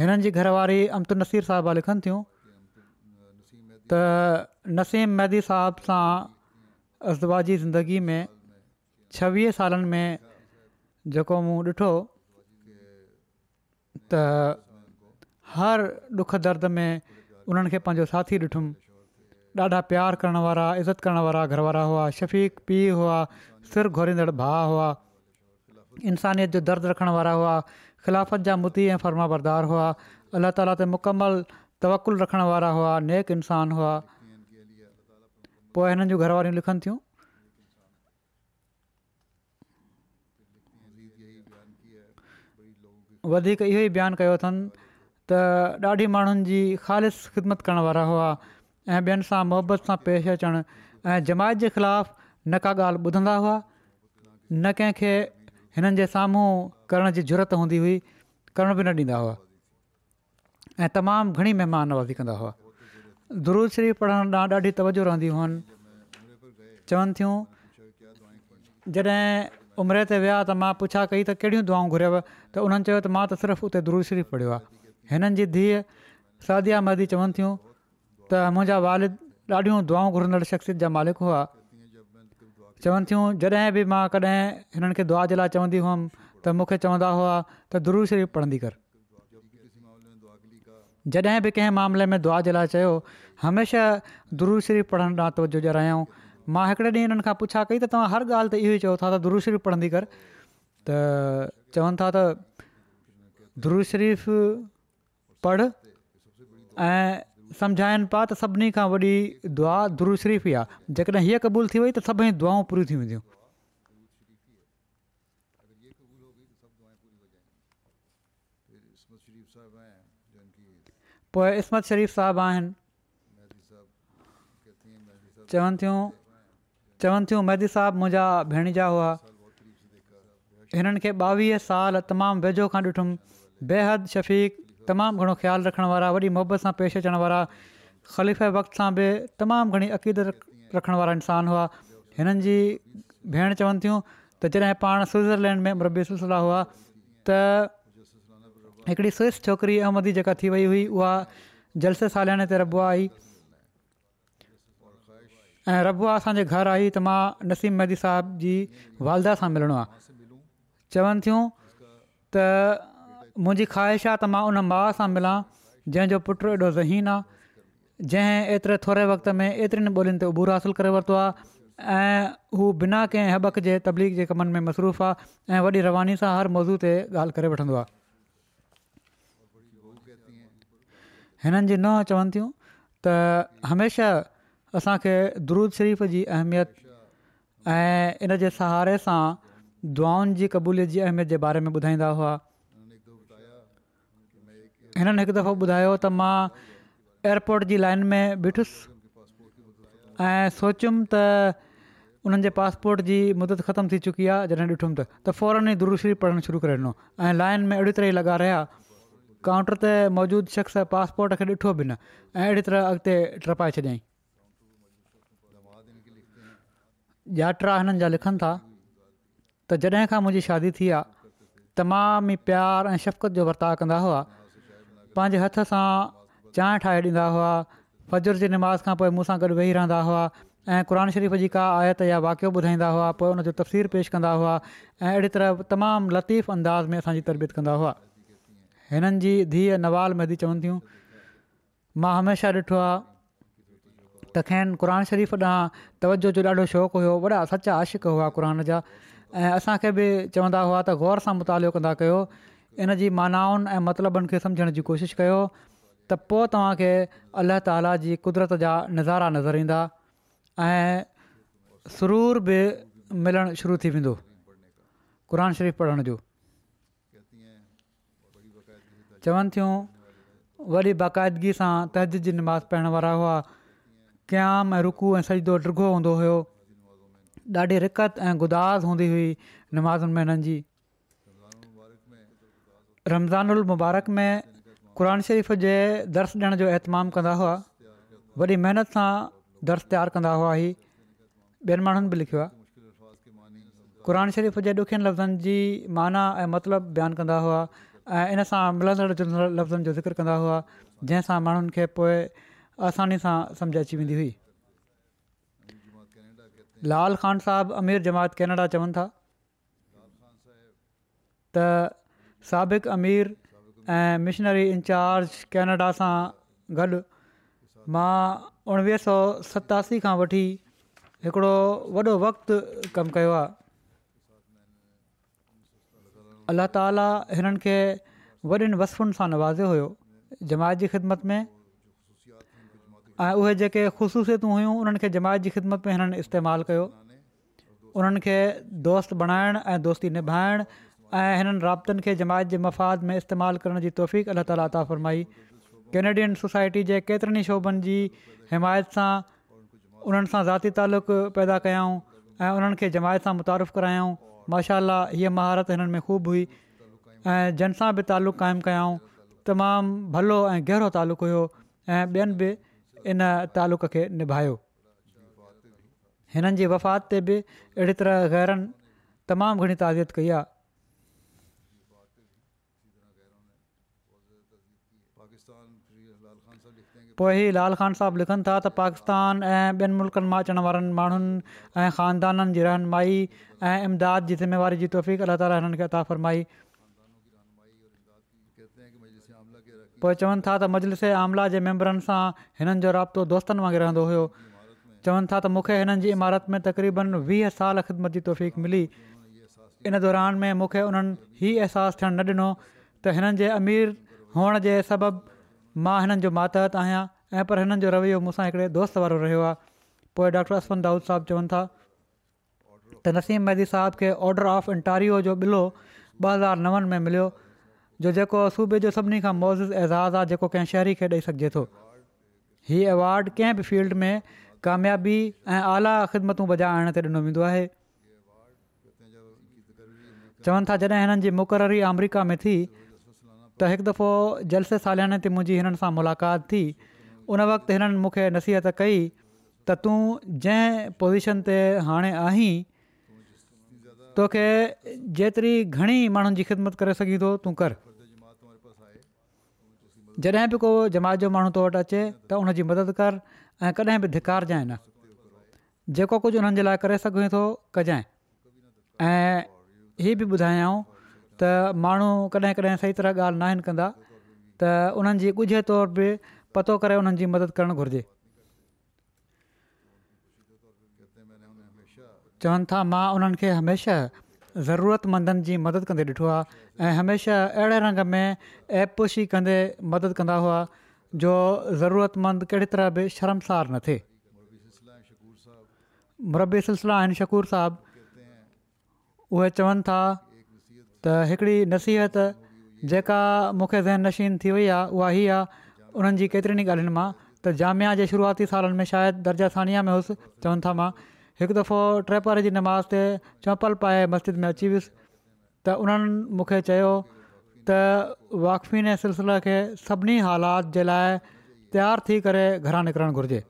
हिननि जी घरवारी अमतु नसीर साहबा लिखनि थियूं त नसीम महदी साहब सां असबाजी ज़िंदगी में छवीह सालनि में जेको मूं ॾिठो त हर ॾुख दर्द में उन्हनि खे पंहिंजो साथी ॾिठुमि ॾाढा प्यार करण वारा इज़त करण वारा घर वारा हुआ शफ़ीक पीउ हुआ सिर घोरींदड़ भा हुआ इंसानियत जो दर्दु रखण वारा हुआ ख़िलाफ़त जा मुती ऐं फर्माबरदार हुआ अलाह ताला ते मुकमल तवकुलु रखण वारा हुआ नेक इंसान हुआ पोइ हिननि जूं घरवारियूं लिखनि थियूं वधीक इहो ई बयानु कयो अथनि ڈاڈی ॾाढी माण्हुनि जी ख़ालिस ख़िदमत करण वारा हुआ ऐं ॿियनि सां मुहबत सां पेश अचणु ऐं जमायत जे ख़िलाफ़ु न का ॻाल्हि ॿुधंदा हुआ न कंहिंखे हिननि जे साम्हूं करण जी ज़रूरत हूंदी हुई करणु बि न ॾींदा हुआ ऐं तमामु घणी महिमान कंदा हुआ दुरूद शरीफ़ पढ़ण ॾांहुं ॾाढी तवजो रहंदियूं हुयूं चवनि थियूं जॾहिं उमिरि ते विया त मां पुछा कई त कहिड़ियूं दुआऊं घुरियव त उन्हनि चयो त मां त सिर्फ़ु शरीफ़ पढ़ियो आहे हिननि जी धीअ सदी मदी चवनि थियूं त मुंहिंजा वारिद ॾाढियूं दुआऊं घुरंदड़ शख़्सियत जा मालिक हुआ चवनि थियूं जॾहिं बि मां कॾहिं हिननि खे दुआ जे लाइ चवंदी हुअमि त मूंखे चवंदा हुआ त धुरु शरीफ़ पढ़ंदी कर जॾहिं बि कंहिं मामले में दुआ जे लाइ चयो हमेशह धुरू शरीफ़ पढ़ण ॾांतो जुज रहिया मां हिकिड़े ॾींहुं हिननि खां पुछां कई त तव्हां हर ॻाल्हि ते इहो ई चओ था त धुरु शरीफ़ पढ़ंदी कर त चवनि था त शरीफ़ पढ़ ऐं सम्झाइनि पिया त सभिनी खां वॾी दुआ धुरु शरीफ़ ई आहे जेकॾहिं हीअ क़बूल थी वई त सभई दुआऊं पूरी थी वेंदियूं पोइ इस्मत शरीफ़ु साहिबु आहिनि चवनि थियूं चवनि थियूं मेदी साहब मुंहिंजा भेण जा हुआ हिननि खे ॿावीह साल तमामु वेझो खां ॾिठुमि बेहद शफ़ीक़ तमामु घणो ख़्यालु रखण वारा वॾी मोहबत सां पेश अचण वारा ख़लीफ़ वक़्त सां बि तमामु घणी अक़ीदत रखण वारा इंसान हुआ हिननि जी भेण चवनि थियूं त जॾहिं पाण स्विट्ज़रलैंड में सिलसिला हुआ त हिकिड़ी स्विस छोकिरी अहमदी जेका थी वई हुई उहा जलसे सालाने ते रबो आई ऐं रबुआ आहे असांजे घर आई त मां नसीम महदी साहब जी वालदा सां मिलिणो आहे चवनि थियूं त मुंहिंजी ख़्वाहिश आहे त मां उन माउ सां मिलां जंहिंजो पुटु एॾो ज़हीन आहे जंहिं एतिरे थोरे वक़्त में एतिरनि ॿोलियुनि ते उबूर हासिलु करे वरितो आहे ऐं हू बिना कंहिं हबक जे तबलीग जे कमनि में मसरूफ़ आहे ऐं वॾी रवानी सां हर मौज़ू ते ॻाल्हि करे वठंदो आहे हिननि जे न चवनि थियूं त हमेशह असांखे दुरूद शरीफ़ जी अहमियत ऐं इन जे सहारे सां दुआनि जी क़बूलियत जी अहमियत जे बारे में ॿुधाईंदा हुआ हिननि हिकु दफ़ो ॿुधायो त मां एयरपोट जी लाइन में बीठुसि ऐं सोचियुमि त हुननि जे पासपोर्ट जी मुदत ख़तम थी चुकी आहे जॾहिं ॾिठुमि त फौरन ई दुरुस्ती पढ़णु शुरू करे ॾिनो ऐं लाइन में अहिड़ी तरह ई लॻा रहिया काउंटर ते मौजूदु शख़्स पासपोट खे ॾिठो बि न ऐं अहिड़ी तरह अॻिते टपाए छॾियई याट्रा हिननि जा लिखनि था त जॾहिं खां मुंहिंजी शादी थी आहे तमामु ई प्यार ऐं शफ़क़त जो वर्ताव कंदा हुआ पंहिंजे हथ सां चांहि ठाहे ॾींदा हुआ फजुर जी निमाज़ खां पोइ मूंसां गॾु वेही रहंदा हुआ ऐं क़रानु शरीफ़ जी का आयत या वाक़ियो ॿुधाईंदा हुआ पोइ हुनजो तफ़सीर पेश कंदा हुआ ऐं अहिड़ी तरह तमामु लतीफ़ अंदाज़ में असांजी तरबियत कंदा हुआ हिननि जी धीअ नवाल महदी चवनि थियूं मां हमेशह ॾिठो आहे त खेनि क़ुर शरीफ़ ॾांहुं तवजो जो ॾाढो शौक़ु हुओ वॾा सचा आशिक़ हुआ क़ुर जा ऐं असांखे बि चवंदा हुआ त ग़ौर सां मुतालिओ कंदा कयो इन जी मानाउनि ऐं मतिलबनि खे सम्झण जी कोशिशि कयो त पोइ तव्हांखे अलाह ताला जी कुदरत जा नज़ारा नज़र ईंदा ऐं सरूर बि मिलणु शुरू थी वेंदो क़ुर शरीफ़ पढ़ण जो चवनि थियूं वॾी बाक़ाइदगीअ सां तहज़दी नमाज़ पढ़ण वारा हुआ क़्याम ऐं रुखू ऐं सजदो ॾिघो हूंदो हुयो ॾाढी रिकत ऐं गुदास हूंदी हुई नमाज़ुनि में हिननि जी रमज़ान उल मुबारक में क़रान शरीफ़ जे दर्स ॾियण जो अहतमाम कंदा हुआ वॾी महिनत सां दर्स तयारु कंदा हुआ ही ॿियनि माण्हुनि बि लिखियो आहे क़रान शरीफ़ जे ॾुखियनि लफ़्ज़नि जी माना ऐं मतिलबु बयानु कंदा हुआ ऐं इन सां मिलंदड़ जुलंदड़ लफ़्ज़नि जो ज़िक्र कंदा हुआ जंहिंसां माण्हुनि खे पोइ आसानी सां समुझ अची वेंदी हुई लाल ख़ान साहबु अमीर जमात कैनेडा चवनि था त साबिक़ु अमीर ऐं मिशनरी इंचार्ज कैनेडा सां गॾु मां उणिवीह सौ सतासी खां वठी हिकिड़ो वॾो वक़्तु कमु कयो आहे अलाह ताला हिननि खे वॾनि वसफ़ुनि सां नवाज़ियो हुयो जमायत जी ख़िदमत में ऐं उहे जेके ख़ुशूसियतूं हुयूं उन्हनि खे जमायत जी ख़िदमत में हिननि इस्तेमालु कयो उन्हनि दोस्त ऐं दोस्ती निभाइणु ऐं हिननि राबतनि खे जमायत जे मफ़ाद में इस्तेमालु करण जी तौफ़क़ाला ता फ़रमाई कैनेडियन सोसाइटी जे केतिरनि ई शोभनि जी हिमायत सां उन्हनि सां ज़ाती तालुक़ पैदा कयाऊं ऐं उन्हनि खे जमायत सां मुतारफ़ु करायाऊं माशा हीअ महारत हिननि में ख़ूब हुई ऐं जंहिं सां बि तालुक़ क़ाइमु कयाऊं तमामु भलो ऐं गहिरो तालुक़ु हुयो ऐं ॿियनि बि इन तालुक़ खे निभायो हिननि जी वफ़ात ते बि अहिड़ी तरह ग़ैरनि तमामु घणी ताज़ियत कई आहे पोइ लाल ख़ान साहबु लिखनि था त पाकिस्तान ऐं ॿियनि मुल्कनि मां अचण वारनि माण्हुनि ऐं ख़ानदाननि जी रहनुमाई ऐं इमदाद जी ज़िम्मेवारी जी तौफ़ीक़ अलाह ताली हिननि खे अता फरमाई पोइ चवनि था त मजलिस आमला जे मेंबरनि सां हिननि जो राब्तो दोस्तनि वांगुरु रहंदो हुयो चवनि था त मूंखे हिननि जी इमारत में तक़रीबनि वीह साल ख़िदमत जी तौफ़ीक़ मिली इन दौरान में मूंखे उन्हनि ई अहसासु थियणु न ॾिनो त हिननि अमीर हुअण जे सबबु मां हिननि जो मातहतु आहियां ऐं पर हिननि जो रवैयो मूंसां हिकिड़े दोस्त वारो रहियो आहे पोइ डॉक्टर असवंत दाऊद साहब चवनि था त नसीम मेदी साहब खे ऑडर ऑफ इंटारियो जो बिलो ॿ हज़ार नवनि में मिलियो जो जेको सूबे जो सभिनी खां मौज एज़ाज़ु आहे जेको कंहिं शहरी खे ॾेई सघिजे थो हीअ अवॉर्ड कंहिं बि फ़ील्ड में कामयाबी ऐं आला ख़िदमतूं बजाए ते ॾिनो वेंदो आहे चवनि था जॾहिं हिननि जी मुक़ररी अमरिका में थी त हिकु दफ़ो जलसे सालियाने ते मुंहिंजी हिननि सां मुलाक़ात थी उन वक़्तु हिननि मूंखे नसीहत कई त तूं जंहिं पोज़ीशन ते हाणे आहीं तोखे जेतिरी घणी माण्हुनि जी ख़िदमत करे सघीं थो तूं कर जॾहिं बि को जमात जो माण्हू तो वटि अचे त उन मदद कर ऐं कॾहिं बि धिकार न जेको कुझु हुननि जे लाइ करे सघे थो कजांइ ऐं बि त माण्हू कॾहिं कॾहिं सही तरह ॻाल्हि न आहिनि कंदा त उन्हनि जी ॻुझे तौरु बि पतो करे उन्हनि जी मदद करणु घुरिजे चवनि था मां उन्हनि खे हमेशह ज़रूरतमंदनि जी मदद कंदे ॾिठो आहे ऐं हमेशह अहिड़े रंग में एपुशी कंदे मदद कंदा हुआ जो ज़रूरतमंद कहिड़ी तरह बि शर्मसार न थिए मुरबी सिलसिला आहिनि शकूर साहिबु उहे चवनि था त हिकिड़ी नसीहत जेका मूंखे ज़हन नशीन थी वई आहे उहा हीअ आहे उन्हनि जी केतिरनि ई ॻाल्हियुनि मां त जामिया जे शुरुआती सालनि में शायदि सानिया में हुयसि चवनि था मां हिकु दफ़ो ट्रेपर जी नमाज़ ते चौपल पाए मस्जिद में अची वियुसि त उन्हनि मूंखे चयो त वाक़फ़ीने सिलसिले खे सभिनी हालात जे लाइ तयारु थी करे घरां निकिरणु घुरिजे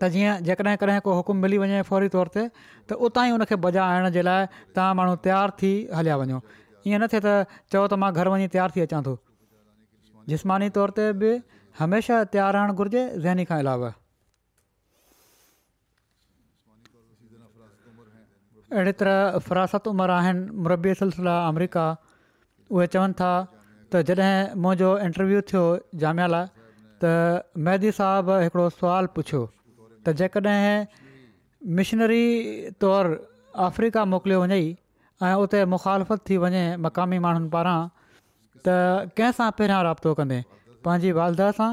त जीअं जेकॾहिं कॾहिं को हुकुम मिली वञे फौरी तौर ते त उतां ई उनखे बजा आण जे लाइ तव्हां माण्हू तयारु थी हलिया वञो ईअं न थिए त चओ त मां घरि वञी तयारु थी अचां थो जिस्मानी तौर ते बि हमेशह तयारु रहणु घुर्जे ज़हनी खां अलावा अहिड़ी तरह फरासत उमिरि आहिनि मुरबी सिलसिला अमरिका उहे चवनि था त जॾहिं मुंहिंजो इंटरव्यू थियो जामिया लाइ त मेहदी साहब हिकिड़ो सुवालु पुछियो त जेकॾहिं मिशनरी तौरु अफ्रीका मोकिलियो वञई ऐं उते मुखालफ़त थी वञे मक़ामी माण्हुनि पारां त कंहिंसां पहिरियां राबितो कंदे पंहिंजी वालदा सां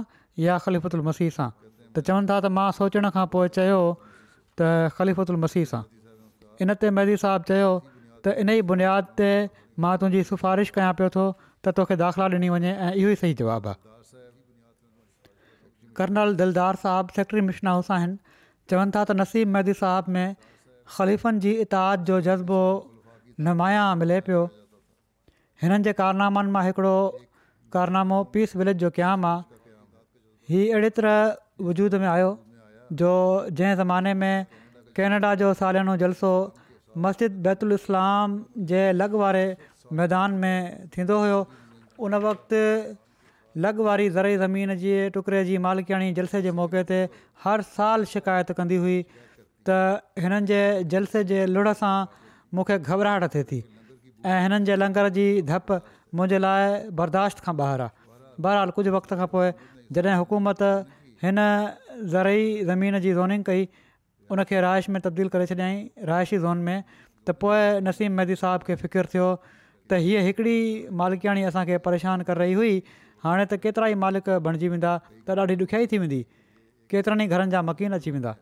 या ख़लीफ़ु उल मसीह सां त चवनि था त मां सोचण खां पोइ चयो त ख़लीफ़ुतु उल मसीह सां इन ते मेदी साहिबु चयो त इन ई बुनियाद ते मां तुंहिंजी सिफ़ारिश कयां पियो थो त तोखे दाख़िला ॾिनी वञे ऐं इहो ई सही जवाबु आहे कर्नल दिलदार साहबु सेक्रेटरी मिशन हाउस हासाइन चवनि था त नसीम मेहदी साहब में ख़लीफ़नि जी इताद जो जज़्बो नुमाया मिले पियो हिननि जे कारनामनि मां हिकिड़ो कारनामो पीस विलेज जो क़याम आहे हीउ अहिड़े तरह वजूद में आयो जो जंहिं ज़माने में कैनेडा जो सालिया जलसो मस्जिद बैतुल इस्लाम जे लॻ वारे मैदान में थींदो हुयो उन वक़्त लॻु वारी ज़री ज़मीन जे टुकड़े जी मालिकयाणी जलसे जे मौके ते हर साल शिकायत कंदी हुई त हिननि जे जलसे जे लुण सां मूंखे घबराहट थिए थी ऐं हिननि जे लंगर जी धप मुंहिंजे लाइ बर्दाश्त खां ॿाहिरि आहे बहरहाल कुझु वक़्त खां पोइ जॾहिं हुकूमत हिन ज़री ज़मीन जी ज़ोनिंग कई हुनखे राइश में तब्दील करे छॾियईं राइशी ज़ोन में त पोइ नसीम मदी साहब खे फ़िकिरु थियो त हीअ हिकिड़ी मालिकयाणी असांखे परेशान करे रही हुई हाणे त केतिरा ई मालिक बणिजी वेंदा त ॾाढी ॾुखयाई थी वेंदी केतिरनि ई घरनि जा मकीन अची वेंदा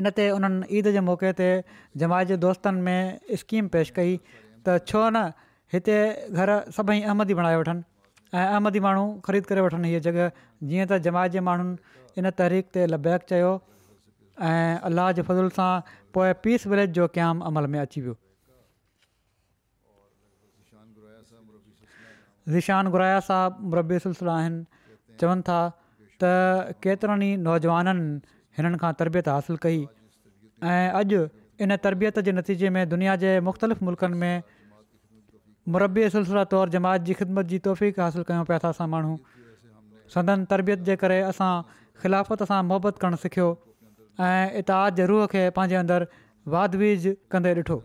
इनते उन्हनि ईद जे मौके ते जमायत जे दोस्तनि में स्कीम पेश कई त छो न हिते घर सभई अहमदी बणाए वठनि अहमदी माण्हू ख़रीद करे वठनि हीअ जॻह जीअं त जमायत जे माण्हुनि इन तहरीक ते लबैक चयो ऐं अलाह जे फज़ूल सां पीस विलेज जो क़याम अमल में अची वियो ज़िशान घुराया साहबु मुरबी सिलसिला आहिनि चवनि था त केतिरनि ई नौजवाननि हिननि खां तरबियत हासिलु कई ऐं अॼु इन तरबियत जे नतीजे में दुनिया जे मुख़्तलिफ़ मुल्क़नि में मुरबी सिलसिला तौरु जमात जी ख़िदमत जी तौफ़ीक़ु कयूं पिया था असां माण्हू संदन तरबियत जे करे असां ख़िलाफ़त सां मुहबत करणु सिखियो ऐं इताद जे रूह खे पंहिंजे अंदरि वाद विज कंदे ॾिठो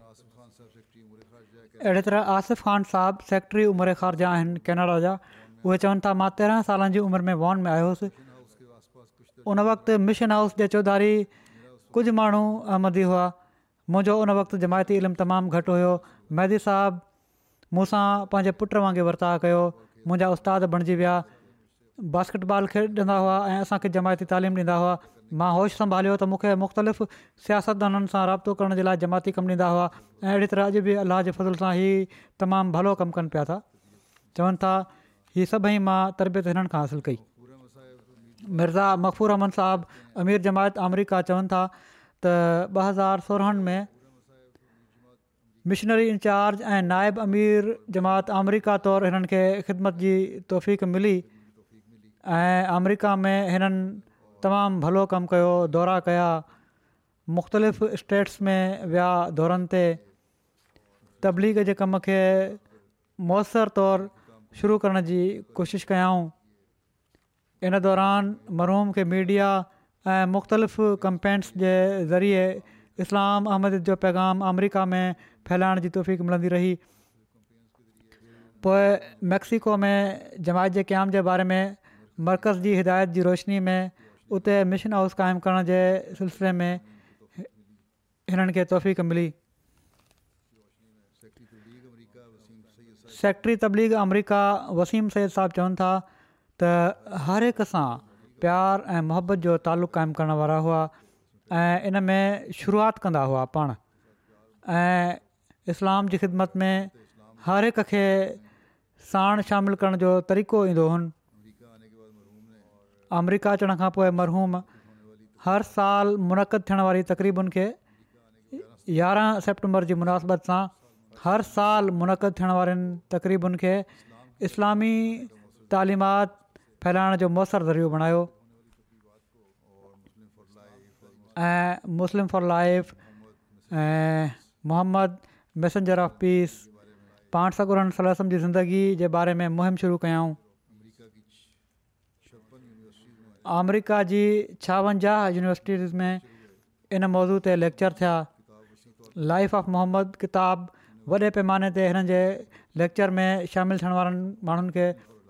अहिड़े तरह आसिफ़ ख़ान साहिबु सेक्रेटरी उमिरि ख़ारजा आहिनि कैनेडा जा उहे चवनि था मां तेरहं सालनि जी उमिरि में वॉन में आयो हुउसि उन वक़्तु मिशन हाउस जे चौधारी कुझु माण्हू अहमदी हुआ मुंहिंजो उन वक़्तु जमायती इल्मु तमामु घटि हुयो मैदी साहबु मूंसां पंहिंजे पुट वांगुरु वर्ताउ कयो मुंहिंजा उस्ताद बणिजी विया बास्केटबॉल खेॾंदा हुआ ऐं असांखे जमायती तालीम ॾींदा हुआ मां होश संभालियो त मूंखे मुख़्तलिफ़ सियासतदाननि सां राब्तो करण जे लाइ जमाती कमु ॾींदा हुआ ऐं अहिड़ी तरह अॼु बि अलाह जे फ़ज़ल सां ई तमामु भलो कमु कनि पिया था चवनि था हीअ सभई मां तरबियत हिननि खां हासिलु कई मिर्ज़ा मखफ़ूर अमन साहबु अमीर जमायत अमरिका चवनि था त ॿ हज़ार सोरहनि में मिशनरी इंचार्ज ऐं नायब अमीर जमात अमरिका तौरु हिननि ख़िदमत जी तोफ़ीक़ मिली ऐं में हिननि तमामु भलो कमु कयो दौरा कया मुख़्तलिफ़ स्टेट्स में विया दौरनि ते तबलीग जे कम खे मुयसरु तौरु शुरू करण जी कोशिश कयाऊं इन दौरान मरूम खे मीडिआ ऐं मुख़्तलिफ़ कंपेंट्स जे ज़रिए इस्लाम अहमद जो पैगाम अमरिका में फैलाइण जी तोफ़ीकीकीक मिलंदी रही पोइ मेक्सिको में जमायत जे क़याम जे बारे में मर्कज़ जी हिदायत जी रोशिनी में उते मिशन हाउस क़ाइमु करण जे सिलसिले में हिननि खे तोफ़िक मिली सेक्ट्री तबलीग अमरीका वसीम सैद साहिबु चवनि था त हर हिक सां प्यार ऐं मोहबत जो तालुक़ु क़ाइमु करण वारा हुआ ऐं इन में शुरूआति कंदा हुआ पाण ऐं इस्लाम जी ख़िदमत में हर हिक खे साण शामिलु करण जो तरीक़ो ईंदो हुओ अमरिका अचण खां पोइ मरहूम हर साल मुनक़द थियण वारी तक़रीबुनि खे यारहं सेप्टेंबर जी मुनासिबत सां हर साल मुनक़द थियण वारनि तक़रीबुनि खे इस्लामी तालिमात फैलाइण जो मसर ज़रियो बणायो ऐं मुस्लिम फॉर लाइफ़ ऐं मुहम्मद मैसेंजर ऑफ पीस पाण सकुरनि सलासम जी ज़िंदगी जे बारे में मुहिम शुरू कयाऊं अमरिका जी छावंजाहु यूनिवर्सिटीज़ में इन मौज़ू ते लैक्चर थिया लाइफ ऑफ मोहम्मद किताबु वॾे पैमाने ते हिननि जे लैक्चर में शामिलु थियण वारनि माण्हुनि खे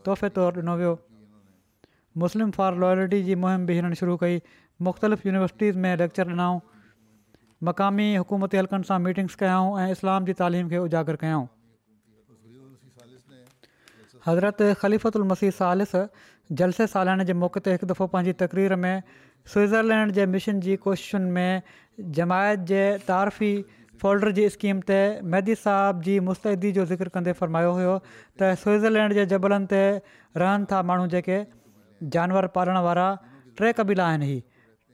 तोहफ़े तौरु ॾिनो वियो मुस्लिम फॉर लॉयलिटी जी मुहिम बि हिननि शुरू कई मुख़्तलिफ़ यूनिवर्सिटीज़ में लेक्चर ॾिनऊं मक़ामी हुकूमती हलकनि सां मीटिंग्स कयऊं ऐं इस्लाम जी तालीम खे उजागर कयऊं हज़रत ख़लीफ़तु उल मसीह सालिस जलसे सालाइण जे मौक़े ते हिकु दफ़ो पंहिंजी तकरीर में स्विट्ज़रलैंड जे मिशन जी कोशिशुनि में जमायत जे तारफी फोल्डर जी स्कीम ते मैदी साहब जी मुस्तैदी जो ज़िक्र कंदे फ़र्मायो हुयो त स्विट्ज़रलैंड जे जबलनि ते रहनि था माण्हू जेके जानवर पालण वारा टे कबीला आहिनि ई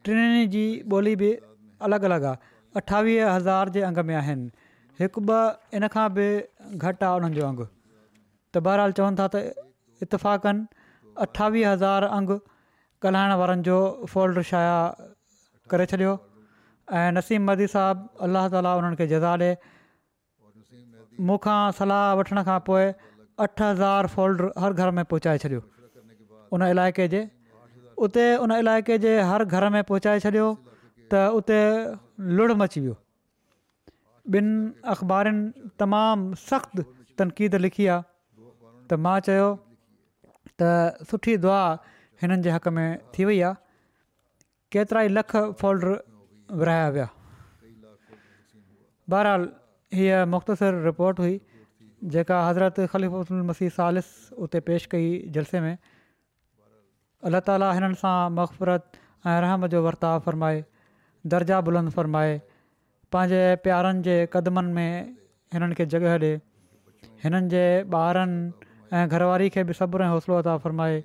टिनि जी ॿोली बि अलॻि अलॻि आहे अठावीह हज़ार जे अंग में आहिनि हिकु ॿ इन खां बि घटि आहे उन्हनि जो अघु त बहरहाल चवनि था त इतफ़ाक़नि अठावीह हज़ार अंग ॻाल्हाइण वारनि जो फोल्ड शाया करे छॾियो ऐं नसीम मदी साहबु अलाह ताला उन्हनि खे जज़ा ॾे मूंखां सलाह वठण खां पोइ अठ हज़ार फोल्डर हर घर में पहुचाए छॾियो उन इलाइक़े जे उते उन इलाइक़े जे हर घर में पहुचाए छॾियो त उते लुड़ मची वियो ॿिनि अख़बारनि तमामु सख़्तु तनक़ीद लिखी आहे त मां चयो त सुठी दुआ हिननि जे हक़ में थी वई आहे केतिरा ई लख फोल्डर विरिहाया विया बहरहाल हीअ मुख़्तसिर रिपोर्ट हुई जेका हज़रत ख़लीफ़ मसीह सालिस उते पेश कई जलसे में अल्ला ताला हिननि सां मखफ़रत ऐं रहम जो वर्ताव फ़रमाए दर्जा बुलंद फ़रमाए पंहिंजे प्यारनि जे क़दमनि में हिननि खे जॻह ॾिए हिननि जे ॿारनि ऐं घरवारी खे बि सबर ऐं हौसलो अता फ़र्माए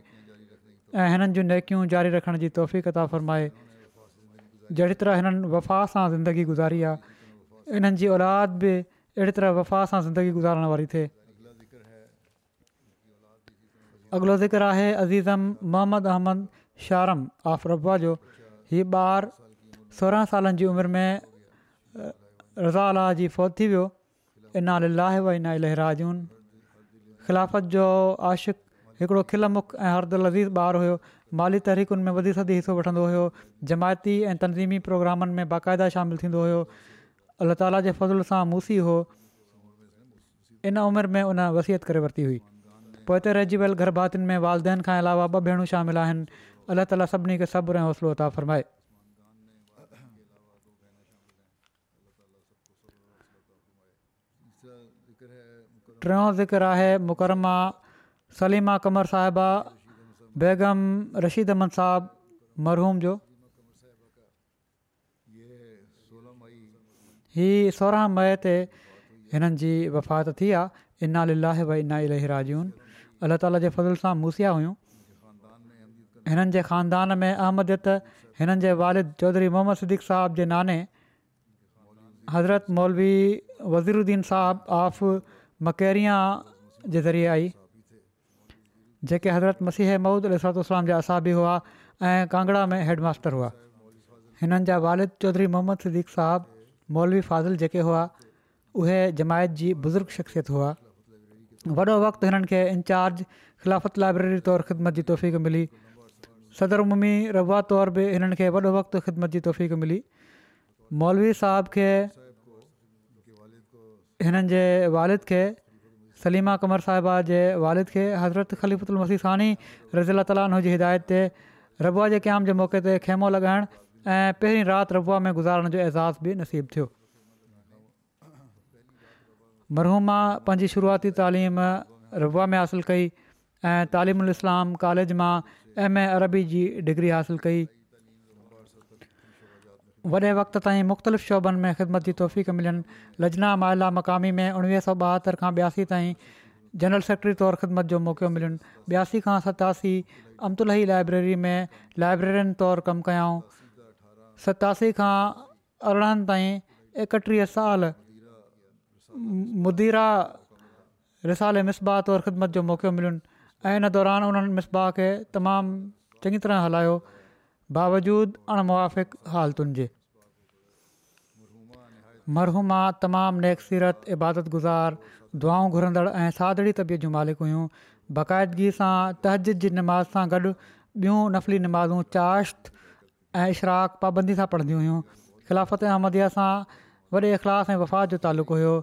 ऐं हिननि जूं नेकियूं जारी रखण जी तौफ़ तता फरमाए जहिड़ी तरह हिननि वफ़ा सां ज़िंदगी गुज़ारी आहे इन्हनि जी औलाद बि अहिड़ी तरह वफ़ा सां ज़िंदगी गुज़ारण वारी थे अॻिलो ज़िक्र आहे अज़ीज़म मोहम्मद अहमद शारम आफ़रबा जो हीअ ॿारु सोरहं सालनि जी उमिरि में रज़ा आलाह जी फौत थी वियो इना लाहे वना इलहराजून ख़िलाफ़त जो आशिक़ हिकिड़ो खिल मुख ऐं हर दज़ीज़ ॿारु हुयो माली तहरीकुनि में वधी सदी हिसो वठंदो हुयो जमायती ऐं तनज़ीमी प्रोग्रामनि में बाक़ाइदा शामिलु थींदो हुयो अल्ला ताला जे फज़ुल सां मूसी हो इन उमिरि में उन वसियत करे वरिती हुई पोइ हिते रहिजी वियल गरभातियुनि में वालदेन खां अलावा ॿ भेणूं शामिल आहिनि अलाह ताला सभिनी खे सब्र ऐं हौसलो अता फ़रमाए टियों ज़िकर आहे मुकरमा सलीमा क़मर साहिबा बेगम रशीद अहमद साहिबु मरहूम जो हीअ सोरहं मई ते हिननि जी वफ़ात थी आहे इना लाहे भई इना इलाही राजूनि अलाह ताला जे फज़िल सां मूसिया हुयूं हिननि जे ख़ानदान में अहमदियत हिननि जे वालिद चौधरी मोहम्मद सिद्दीक़ु साहिब जे नाने हज़रत मौलवी वज़ीरुन साहबु आफ़ मकेरीआ जे ज़रिए आई जेके हज़रत मसीह महूद अलाम जा असाबी हुआ ऐं कांगड़ा में हैडमास्टर हुआ हिननि जा वालिद चौधरी मोहम्मद सदीक़ साहबु मौलवी फाज़िल जेके हुआ उहे जमायत जी बुज़ुर्ग शख़्सियत हुआ वॾो वक़्तु हिननि खे इंचार्ज ख़िलाफ़त लाइब्रेरी तौरु ख़िदमत जी तौफ़ीक़ु मिली सदर मुमी रवा तौरु बि हिननि खे वॾो वक़्तु ख़िदमत जी तौफ़क़ु मिली मौलवी साहिब खे हिननि जे वालिद खे सलीमा कमर साहिबा जे वालिद खे हज़रत ख़लीफ़ु उलमसीसानी रज़ी अल ताली हुन जी हिदायत ते रबुआ जे क़याम जे मौक़े ते खेमो लॻाइण ऐं पहिरीं राति रबुआ में गुज़ारण जो एज़ाज़ बि नसीबु थियो मरहूमा पंहिंजी शुरूआती तइलीम रबुआ में हासिलु कई ऐं तालिम उल इस्लाम कॉलेज मां एम ए अरबी जी डिग्री हासिलु कई वॾे वक़्त ताईं मुख़्तलिफ़ शोभनि में ख़िदमत जी तौफ़ीक़ मिलनि लजना माइला मक़ामी में उणिवीह सौ ॿाहतरि खां ॿियासी ताईं जनरल सेक्रेटरी तौरु ख़िदमत जो मौक़ो मिलियुनि ॿियासी खां सतासी अमतुल लाइब्रेरी में लाइब्रेरियन तौरु कमु कयाऊं सतासी खां अरिड़हनि ताईं एकटीह साल मुदीरा रिसाले मिसबाह तौरु ख़िदमत जो मौक़ो मिलियुनि ऐं इन दौरान उन्हनि मस्बाह खे तमामु चङी तरह हलायो बावजूद अण मुवाफ़िक़ालतुनि जे मरहूमा तमामु नेक सीरत इबादत गुज़ार दुआऊं घुरंदड़ु ऐं सादड़ी तबियत जूं मालिक हुयूं बाक़ाइदगीअ सां तहज़िद जी नमाज़ सां गॾु ॿियूं नफ़ली नमाज़ूं चाश्त ऐं इशराक पाबंदी सां पढ़ंदियूं हुयूं ख़िलाफ़त अहमदिया सां वॾे इख़लाफ़ ऐं वफ़ात जो तालुक़ु हुयो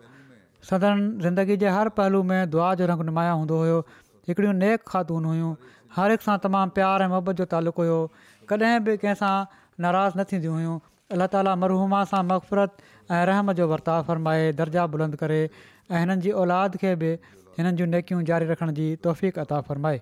सदन ज़िंदगी जे हर पहलू में दुआ जो रंग नुमाया हूंदो हुयो हिकिड़ियूं नेक ख़ातून हुयूं हर हिक सां तमामु प्यार ऐं मुहबत जो तालुक़ु हुयो कॾहिं बि कंहिंसां नाराज़ न थींदियूं हुयूं अलाह ताली मरहूमा सां मक़फ़रत ऐं रहम जो वर्ताव फ़रमाए दर्जा बुलंद करे ऐं हिननि औलाद खे बि हिननि जूं नेकियूं जारी रखण जी तौफ़ीक़ता फ़रमाए